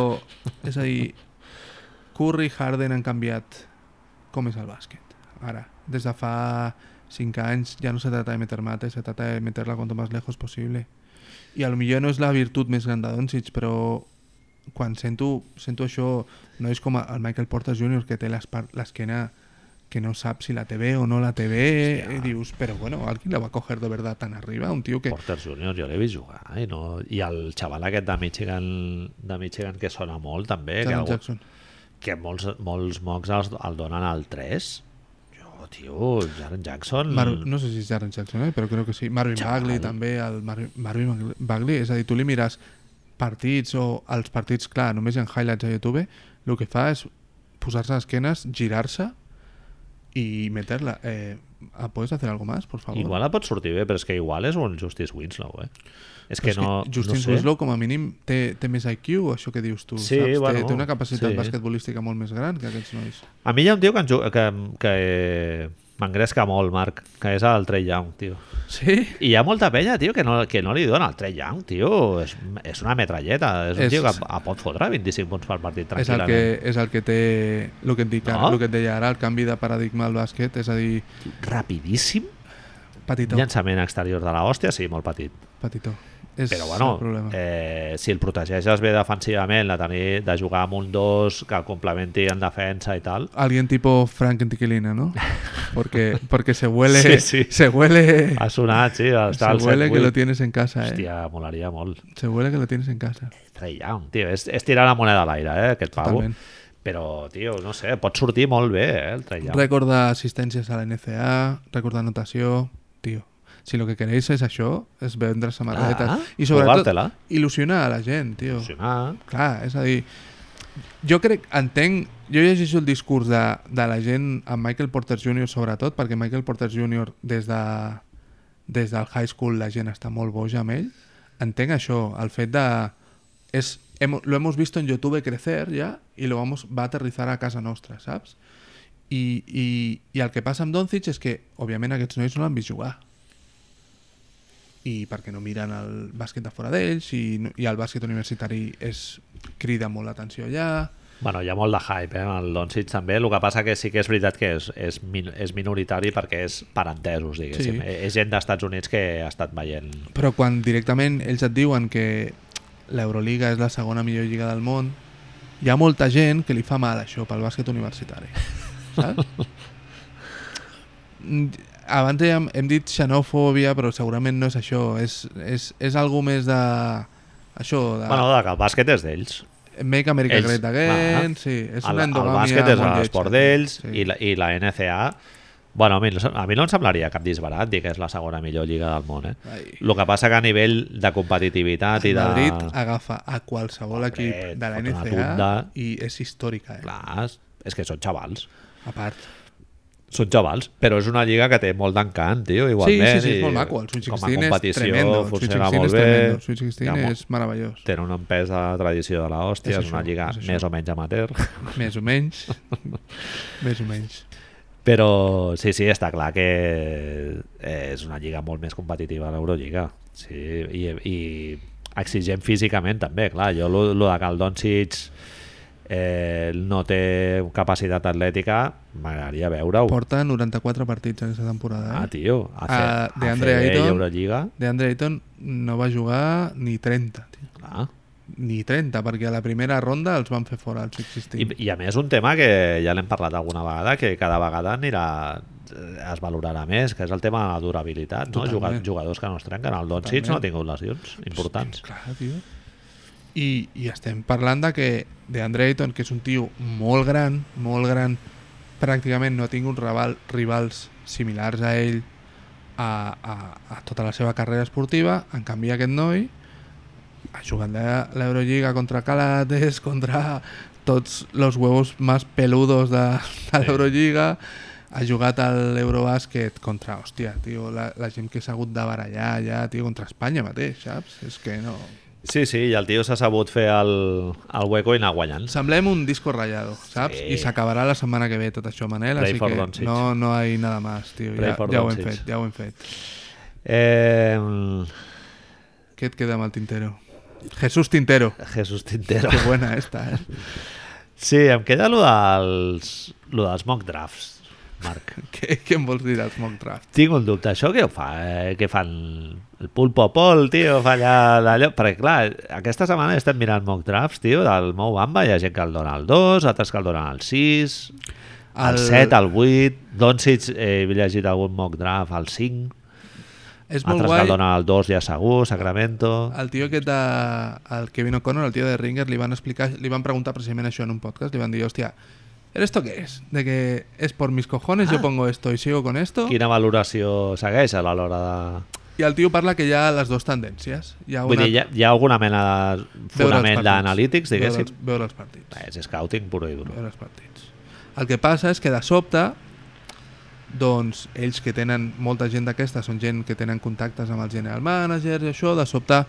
és a dir, Curry i Harden han canviat com és el bàsquet. Ara, des de fa 5 anys ja no se trata de meter mate, se trata de meterla cuanto más lejos posible. I a lo millor no és la virtut més gran de Doncic, però quan sento, sento això, no és com el Michael Porter Jr. que té l'esquena que no sap si la té bé o no la té bé, Hòstia. i dius, però bueno, alguien la va coger de verdad tan arriba? Un tio que... Porter Junior jo l'he vist jugar i, no... i el xaval aquest de Michigan, de Michigan que sona molt també que, Jaren algú, Jackson. que molts, molts mocs els, el donen al 3 jo tio, Jaren Jackson Mar no sé si és Jaren Jackson, eh? però crec que sí. Marvin Chaval. Bagley també, el Mar Marvin Bagley, és a dir, tu li mires partits o els partits, clar, només ha highlights a YouTube, el que fa és posar-se a esquenes, girar-se i meter-la. Eh, ¿Puedes hacer algo más, por favor? igual et pot sortir bé però és que igual és un Justice Winslow eh? És Però que no, Justin no sé Winslow, com a mínim, té, té més IQ, això que dius tu, Sí, saps? bueno, té, té una capacitat sí. basquetbolística molt més gran que aquests nois. a mi hi ha un tio que, ju- que, que m'engresca molt Marc, que és el Trey Young tio Sí? I hi ha molta penya, tio, que no, que no li dona el Trey Young, tio. És, és una metralleta. És un És- tio que a- pot fotre 25 punts per partit És el, tranquil·lament. que, és el que té el que, et dic, No? el que et deia ara, el canvi de paradigma al bàsquet, és a dir, Rapidíssim. petitó, Llançament exterior de la hòstia, sí, molt petit. petitó. És Però bueno, eh, si el protegeixes bé defensivament, de, tenir, de jugar amb un 2 que complementi en defensa i tal, Alguien tipo Frank Antiquilina, ¿no? Porque, porque se huele, Sí, sí. se huele, ha sonat, sí, se està al huele que 7-8. lo tienes en casa, eh. Hòstia, molaria molt. Se huele que lo tienes en casa. Trey Young, tio, és, és tirar la moneda a l'aire, eh, aquest pavo. Totalment. Però, tio, no sé, pot sortir molt bé, eh, el Trey Young. Récord d'assistències a la NCA, récord d'anotació, tio. Si lo que queréis és això, és vendre samarretes. Ah, I sobretot, il·lusionar a la gent, tio. Funcionar. Clar, és a dir, jo crec, entenc, jo llegeixo el discurs de, de la gent amb Michael Porter Jr. sobretot, perquè Michael Porter Jr. des de des del high school la gent està molt boja amb ell, entenc això, el fet de... Es, hemo, lo hemos visto en YouTube crecer ya y lo vamos, va a aterrizar a casa nostra, saps? I, i, i el que passa amb Doncic és que, òbviament, aquests nois no l'han vist jugar i perquè no miren el bàsquet de fora d'ells i, i el bàsquet universitari és, crida molt l'atenció allà Bueno, hi ha molt de hype, eh, el Doncic també. El que passa que sí que és veritat que és, és, min, és minoritari perquè és per entesos, diguéssim. Sí. Sí. És gent d'Estats Units que ha estat veient... però quan directament ells et diuen que l'Euroliga és la segona millor lliga del món hi ha molta gent que li fa mal això pel bàsquet universitari saps? Abans hem, hem dit xenòfobia però segurament no és això és, és, és algú més de això de Bueno, de que el bàsquet és d'ells. Make America ells- Great Again clar. sí, és El, una el bàsquet és l'esport d'ells sí. i, la, i la NCA... Bueno, a mi, a mi no em semblaria cap disbarat dir que és la segona millor lliga del món, eh? El que passa que a nivell de competitivitat i de... Madrid agafa a qualsevol Hombre, equip de la NCA i és històrica, eh? Clar, és que són xavals. A part. Són xavals, però és una lliga que té molt d'encant, tio, Sí, igualment. sí, sí, és i molt maco. El a 16 és tremendo. El funciona 16 molt és tremendo. El Sweet 16 Hi ha mo- és meravellós. Tenen un pes de tradició de l'hòstia, És és, una lliga és més o menys amateur. Més o menys. més o menys. Però sí, sí, està clar que és una lliga molt més competitiva l'Eurolliga. Sí, i, i exigent físicament també, clar. Jo lo, lo de el Doncic eh, no té capacitat atlètica m'agradaria veure-ho. Porta 94 partits en aquesta temporada. Ah, Eh? tio, a fer, Ah, de a Andre Ayton. Eurolliga. De Andre Ayton no va jugar ni 30. Tio. Clar. ni 30, perquè a la primera ronda els van fer fora els existents. I, I a més un tema que ja l'hem parlat alguna vegada, que cada vegada anirà eh, es valorarà més, que és el tema de la durabilitat, no? Totalment. Juga- Jugadors que no es trenquen. El Doncic no ha tingut lesions importants. Clar, tio. I, I estem parlant de que de Andre Ayton, que és un tio molt gran, molt gran, pràcticament no ha tingut rival, rivals similars a ell a, a, a tota la seva carrera esportiva. En canvi, aquest noi ha jugat la- l'Eurolliga contra Calates, contra tots els huevos més peludos de, de l'Eurolliga, ha jugat a l'Eurobàsquet contra, hòstia, tio, la, la gent que s'ha hagut de barallar ja, tio, contra Espanya mateix, saps? És que no... Sí, sí, i el tio s'ha sabut fer el, el hueco i anar guanyant. Semblem un disco rayado, saps? Sí. I s'acabarà la setmana que ve tot això, Manel, Pray així que Doncic. no, no hay nada más, tio. Pray Ja, ja ho hem fet, ja ho hem fet. Eh, Què et queda amb el Tintero? Jesús Tintero. Jesús Tintero. Que buena esta, eh? Sí, em queda lo dels, lo dels mock drafts, Marc. què, què em vols dir dels mock draft? Tinc un dubte. Això què ho fa? Eh, què fan? El pulpo Pol, tio, fa allà d'allò... Perquè, clar, aquesta setmana estem mirant mock drafts, tio, del Mou Bamba. Hi ha gent que el dona al 2, altres que el donen al 6, al El- 7, al 8. Doncic, eh, he llegit algun mock draft al 5. És molt Altres que guai. el donen al 2 ja segur, Sacramento... El tio aquest de... El Kevin O'Connor, el tio de Ringer, li van explicar, li van preguntar precisament això en un podcast, li van dir, hòstia, ¿pero esto qué es? De que es por mis cojones, yo pongo esto y sigo con esto. Quina valoració segueix a l'hora de... I el tio parla que hi ha les dues tendències. Hi ha Vull una... dir, hi ha, hi ha alguna mena de veure fonament d'analítics, Veure diguéssim? els, veure els partits. És scouting puro i duro. veure els partits. El que passa és que de sobte doncs ells que tenen molta gent d'aquesta són gent que tenen contactes amb els general managers i això, de sobte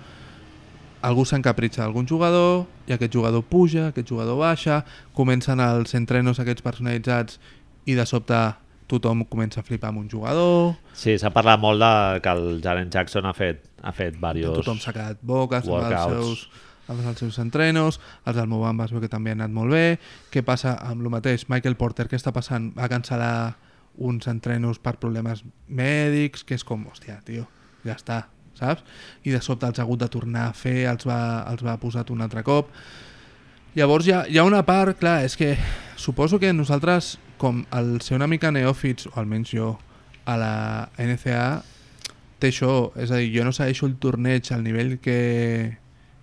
algú s'encapritxa d'algun jugador i aquest jugador puja, aquest jugador baixa comencen els entrenos aquests personalitzats i de sobte tothom comença a flipar amb un jugador Sí, s'ha parlat molt de que el Jaren Jackson ha fet, ha fet diversos... tothom s'ha quedat boques amb els seus, amb els seus entrenos, els del Mobamba es veu que també han anat molt bé. Què passa amb el mateix? Michael Porter, què està passant? Va cancel·lar uns entrenos per problemes mèdics, que és com, hòstia, tio, ja està, saps? I de sobte els ha hagut de tornar a fer, els va, els va posat un altre cop. Llavors hi ha, hi ha una part, clar, és que suposo que nosaltres, com el ser una mica neòfits, o almenys jo, a la NCA, té això, és a dir, jo no segueixo el torneig al nivell que,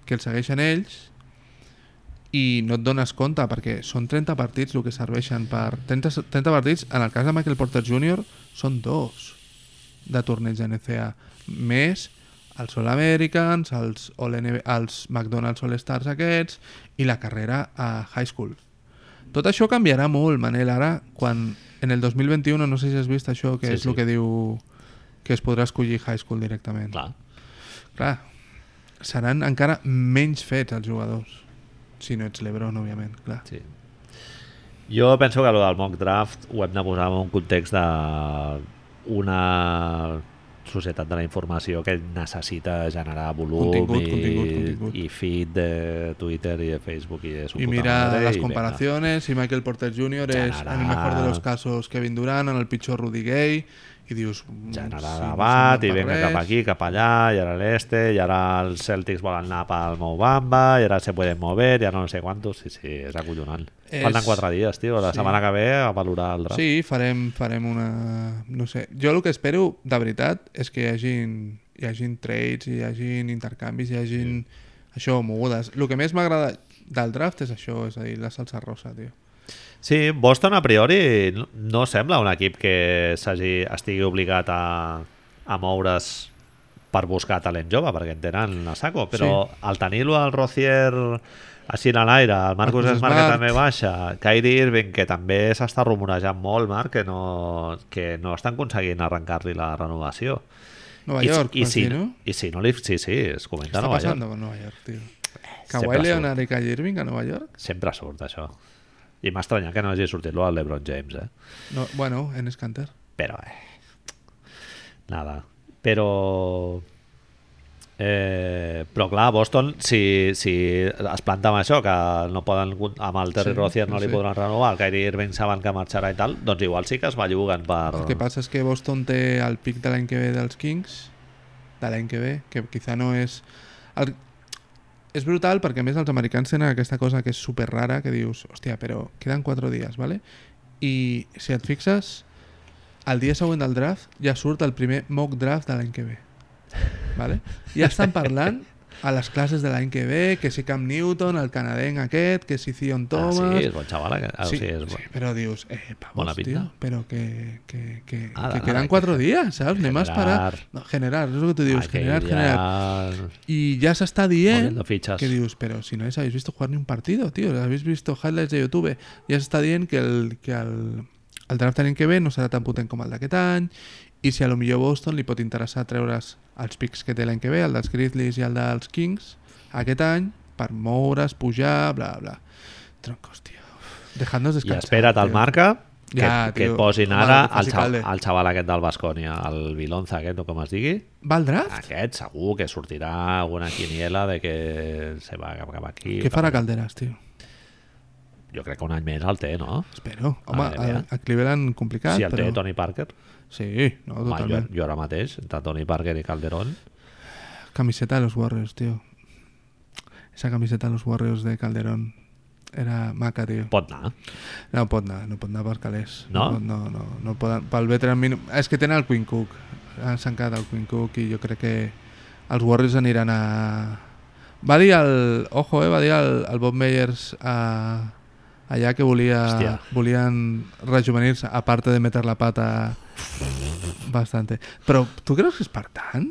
que el segueixen ells i no et dones compte perquè són 30 partits el que serveixen per 30, 30 partits, en el cas de Michael Porter Jr. són dos de torneig de NCA més els All Americans els, All NBA, els McDonald's All Stars aquests i la carrera a high school tot això canviarà molt, Manel, ara quan en el 2021, no sé si has vist això que Sí, és sí. el que diu que es podrà escollir high school directament Clar. Clar, seran encara menys fets els jugadors. Si no ets l'Ebron, òbviament, clar. Sí. Jo penso que el del mock draft ho hem de posar en un context de una societat de la informació que necessita generar volum Contingut, i, contingut, contingut. i feed de Twitter i de Facebook i de su Y puta mira madre, las i venga. comparaciones, y Michael Porter Jr. es, en el mejor de los casos, Kevin Durant, en el pitjor Rudy Gay, i dius... mm, generar sí, no debat sembla i vinga cap aquí, cap allà, i ara l'este, i ara els Celtics volen anar pel Mobamba, i ara se pueden mover, i ara no sé quantos, sí, sí, és acollonant. És- Falten quatre dies, tio, la Sí. setmana que ve a valorar el draft. Sí, farem, farem una... No sé. Jo el que espero, de veritat, és que hi hagin, hi hagin trades, hi hagin intercanvis, hi hagin... Això, mogudes. El que més m'agrada del draft és això, és a dir, la salsa rosa, tio. Sí, Boston a priori no- sembla un equip que s'hagi estigui obligat a, a moure's per buscar talent jove, perquè en tenen a saco, però sí. al tenir-lo al Rocier així a l'aire, el Marcus Marcus Smart que també baixa, Kyrie Irving que també s'està rumorejant molt, Marc, que no, que no estan aconseguint arrencar-li la renovació. Nova I, York, i, si, dir, no? I si no li... Sí, sí, es comenta Està Nova passant York. con Nova York, tio. Kawhi. Leonard i Kyrie Irving a Nova York? Sempre surt això. I m'ha estranyat que no hagi sortit lo al LeBron James, eh? No, bueno, en Scanter. Pero, eh, nada. Però... Eh, però clar, Boston, si, si es planta amb això, que no poden, amb el Terry Sí, Rozier no li sí. podran renovar, el Kyrie Irving saben que marxarà i tal, doncs igual sí que es belluguen per... El que passa és que Boston té el pic de l'any que ve dels Kings, de l'any que ve, que quizá no és... El... és brutal perquè a més els americans tenen aquesta cosa que és super rara que dius, hòstia, però queden 4 dies, ¿vale? I si et fixes, el dia següent del draft ja surt el primer mock draft de l'any que ve. ¿vale? Ja estan parlant a les classes de l'any que ve, que si Cam Newton, el canadenc aquest, que si Zion Ah, Thomas... sí, és bon xaval. Ah, sí, sí, és sí, bon. però dius, eh, pavos, Bona pinta. tio, però que, que, que, Ah, que nada, queden que quatre ge- dies, saps? Anem a esperar... generar. No, generar, és el que tu dius, que generar, generar. ya Y ya se está dient que dius, pero si no les habéis visto jugar ni un partido, tío, habéis visto highlights de YouTube, ja s'està dient que el, que el, el draft de l'any que ve no serà tan potent com el d'aquest any i si a lo millor Boston li pot interessar treure's els pics que té l'any que ve, el dels Grizzlies i el dels Kings, aquest any, per moure's, pujar, bla, bla. Troncos, tio. Dejadnos I descansar. espera't al marca que, Ja, que et posin Home, ara faci el, xaval, el xaval aquest del Bascònia, el Vilonza aquest, o com es digui. Va al draft? Aquest segur que sortirà alguna quiniela de que se va cap, cap aquí. Què farà Calderas, tio? Jo crec que un any més el té, no? Espero. Home, a, NBA. a Cleveland complicat, Si el té però... Tony Parker. Sí, no, Home, jo, totalment. jo ara mateix, entre Tony Parker i Calderón, Camiseta de los Warriors, tío. Esa camiseta de los Warriors de Calderón era maca, tío. pot anar. No pot anar, no pot anar per calés. No? pot, no, no, no poden, pel veteran mínim... És que tenen el Queen Cook. Han tancat el Queen Cook i jo crec que els Warriors aniran a... Va dir el... Ojo, eh? Va dir el, el Bob Meyers a, allà que volia, Hòstia. volien rejuvenir-se, a part de meter la pata bastante. Però tu creus que és per tant?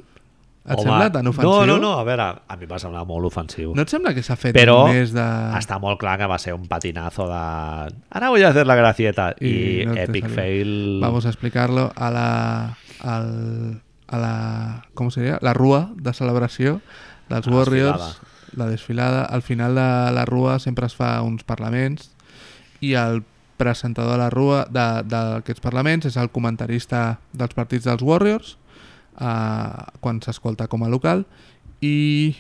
Et sembla tan ofensiu? No, no, no, a veure, a mi em va semblar molt ofensiu. No et sembla que s'ha fet Però més de... Està molt clar que va ser un patinazo de... Ara a hacer la gracieta. I, I no epic fail... Vamos a explicarlo a la... Al, a la... Com seria? La rua de celebració dels La Warriors. desfilada. La desfilada. Al final de la rua sempre es fa uns parlaments i el presentador de la rua d'aquests parlaments és el comentarista dels partits dels Warriors eh, quan s'escolta com a local i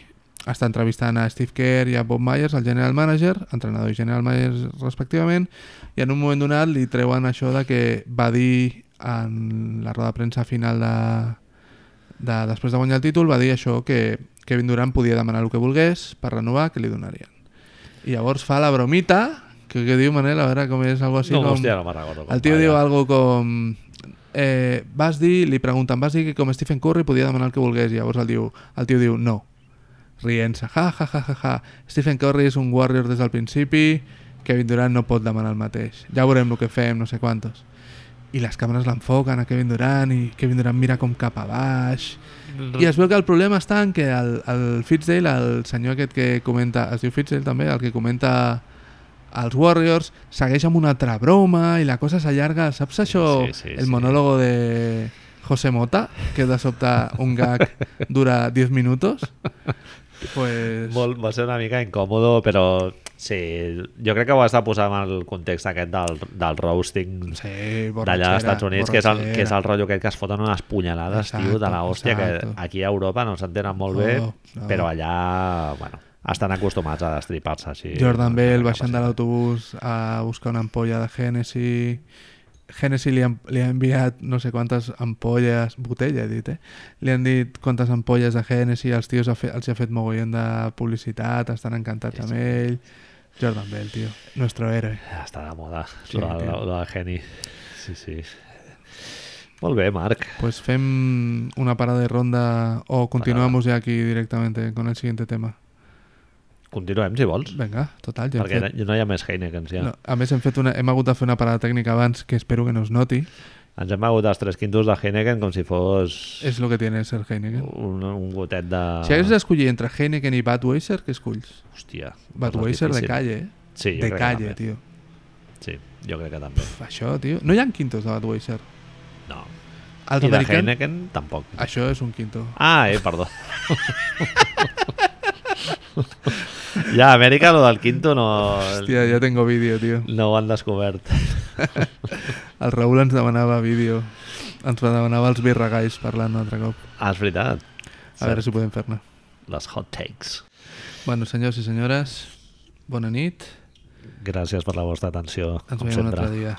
està entrevistant a Steve Kerr i a Bob Myers, el general manager, entrenador i general manager respectivament, i en un moment donat li treuen això de que va dir en la roda de premsa final de, de després de guanyar el títol, va dir això que Kevin Durant podia demanar el que volgués per renovar, que li donarien. I llavors fa la bromita, que, que diu Manel, a veure com és, algo així no, com... hòstia, no me'n recordo. com El tio diu algo com... Eh, vas dir, li pregunten, vas dir que com Stephen Curry podia demanar el que volgués? I llavors el, diu, el tio diu no. Rient-se, ja, ja, ja, ja, ja Stephen Curry és un warrior des del principi Kevin Durant no pot demanar el mateix. Ja veurem el que fem, no sé quantos. I les càmeres l'enfoquen a Kevin Durant i Kevin Durant mira com cap a baix. I es veu que el problema està en que el, el Fitzdale, el senyor aquest que comenta, es diu Fitzdale també, el que comenta els Warriors, segueix amb una altra broma i la cosa s'allarga, saps això? Sí, sí, el sí. monòlogo de José Mota, que de sobte un gag dura 10 minutos. Pues... Molt, va ser una mica incòmodo, però sí, jo crec que ho has de posar en el context aquest del, del roasting Sí, d'allà als Estats Units, que és, el, que és el rotllo aquest que es foten unes punyalades, tio, de la Exacto, hòstia, que exacto. aquí a Europa no s'entenen molt bé, No, no. però allà, bueno, estan acostumats a destripar-se així. Jordan Bell baixant de l'autobús a buscar una ampolla de Hennessy. Hennessy li, ha, li ha enviat no sé quantes ampolles, botella he dit, eh? Li han dit quantes ampolles de Hennessy, els tios ha fe, els ha fet mogollon de publicitat, estan encantats amb ell. Jordan Bell, tio, nuestro héroe. Està de moda, Sí, sí, lo, lo, lo del geni. Sí, sí. Molt bé, Marc. Pues fem una parada de ronda o continuamos ya aquí directamente con el siguiente tema. Continuem, si vols. Venga, total, ja perquè fet... no, no hi ha més Heineken, ja. No, a més, hem, fet una, hem hagut de fer una parada tècnica abans que espero que no es noti. Ens hem begut els tres quintos de Heineken com si fos És lo que tiene ser Heineken. un, un gotet de... Si hagués d'escollir entre Heineken i Budweiser, què esculls? Hòstia. Budweiser de calle, eh? Sí, jo de crec que calle, també. tio. Sí, jo crec que també. Pff, això, tio. No hi ha quintos de Budweiser. No. Els I de americans... Heineken tampoc. Això és un quinto. Ah, eh, perdó. ja, a Amèrica, lo del quinto no, Hòstia, ja tengo vídeo, tio. no ho han descobert. El Raül ens demanava vídeo. Ens demanava els birregais parlant un altre cop. Ah, és veritat. A veure si podem fer-ne. Les hot takes. Bueno, senyors i senyores, bona nit. Gràcies per la vostra atenció, Ens com veiem un altre dia.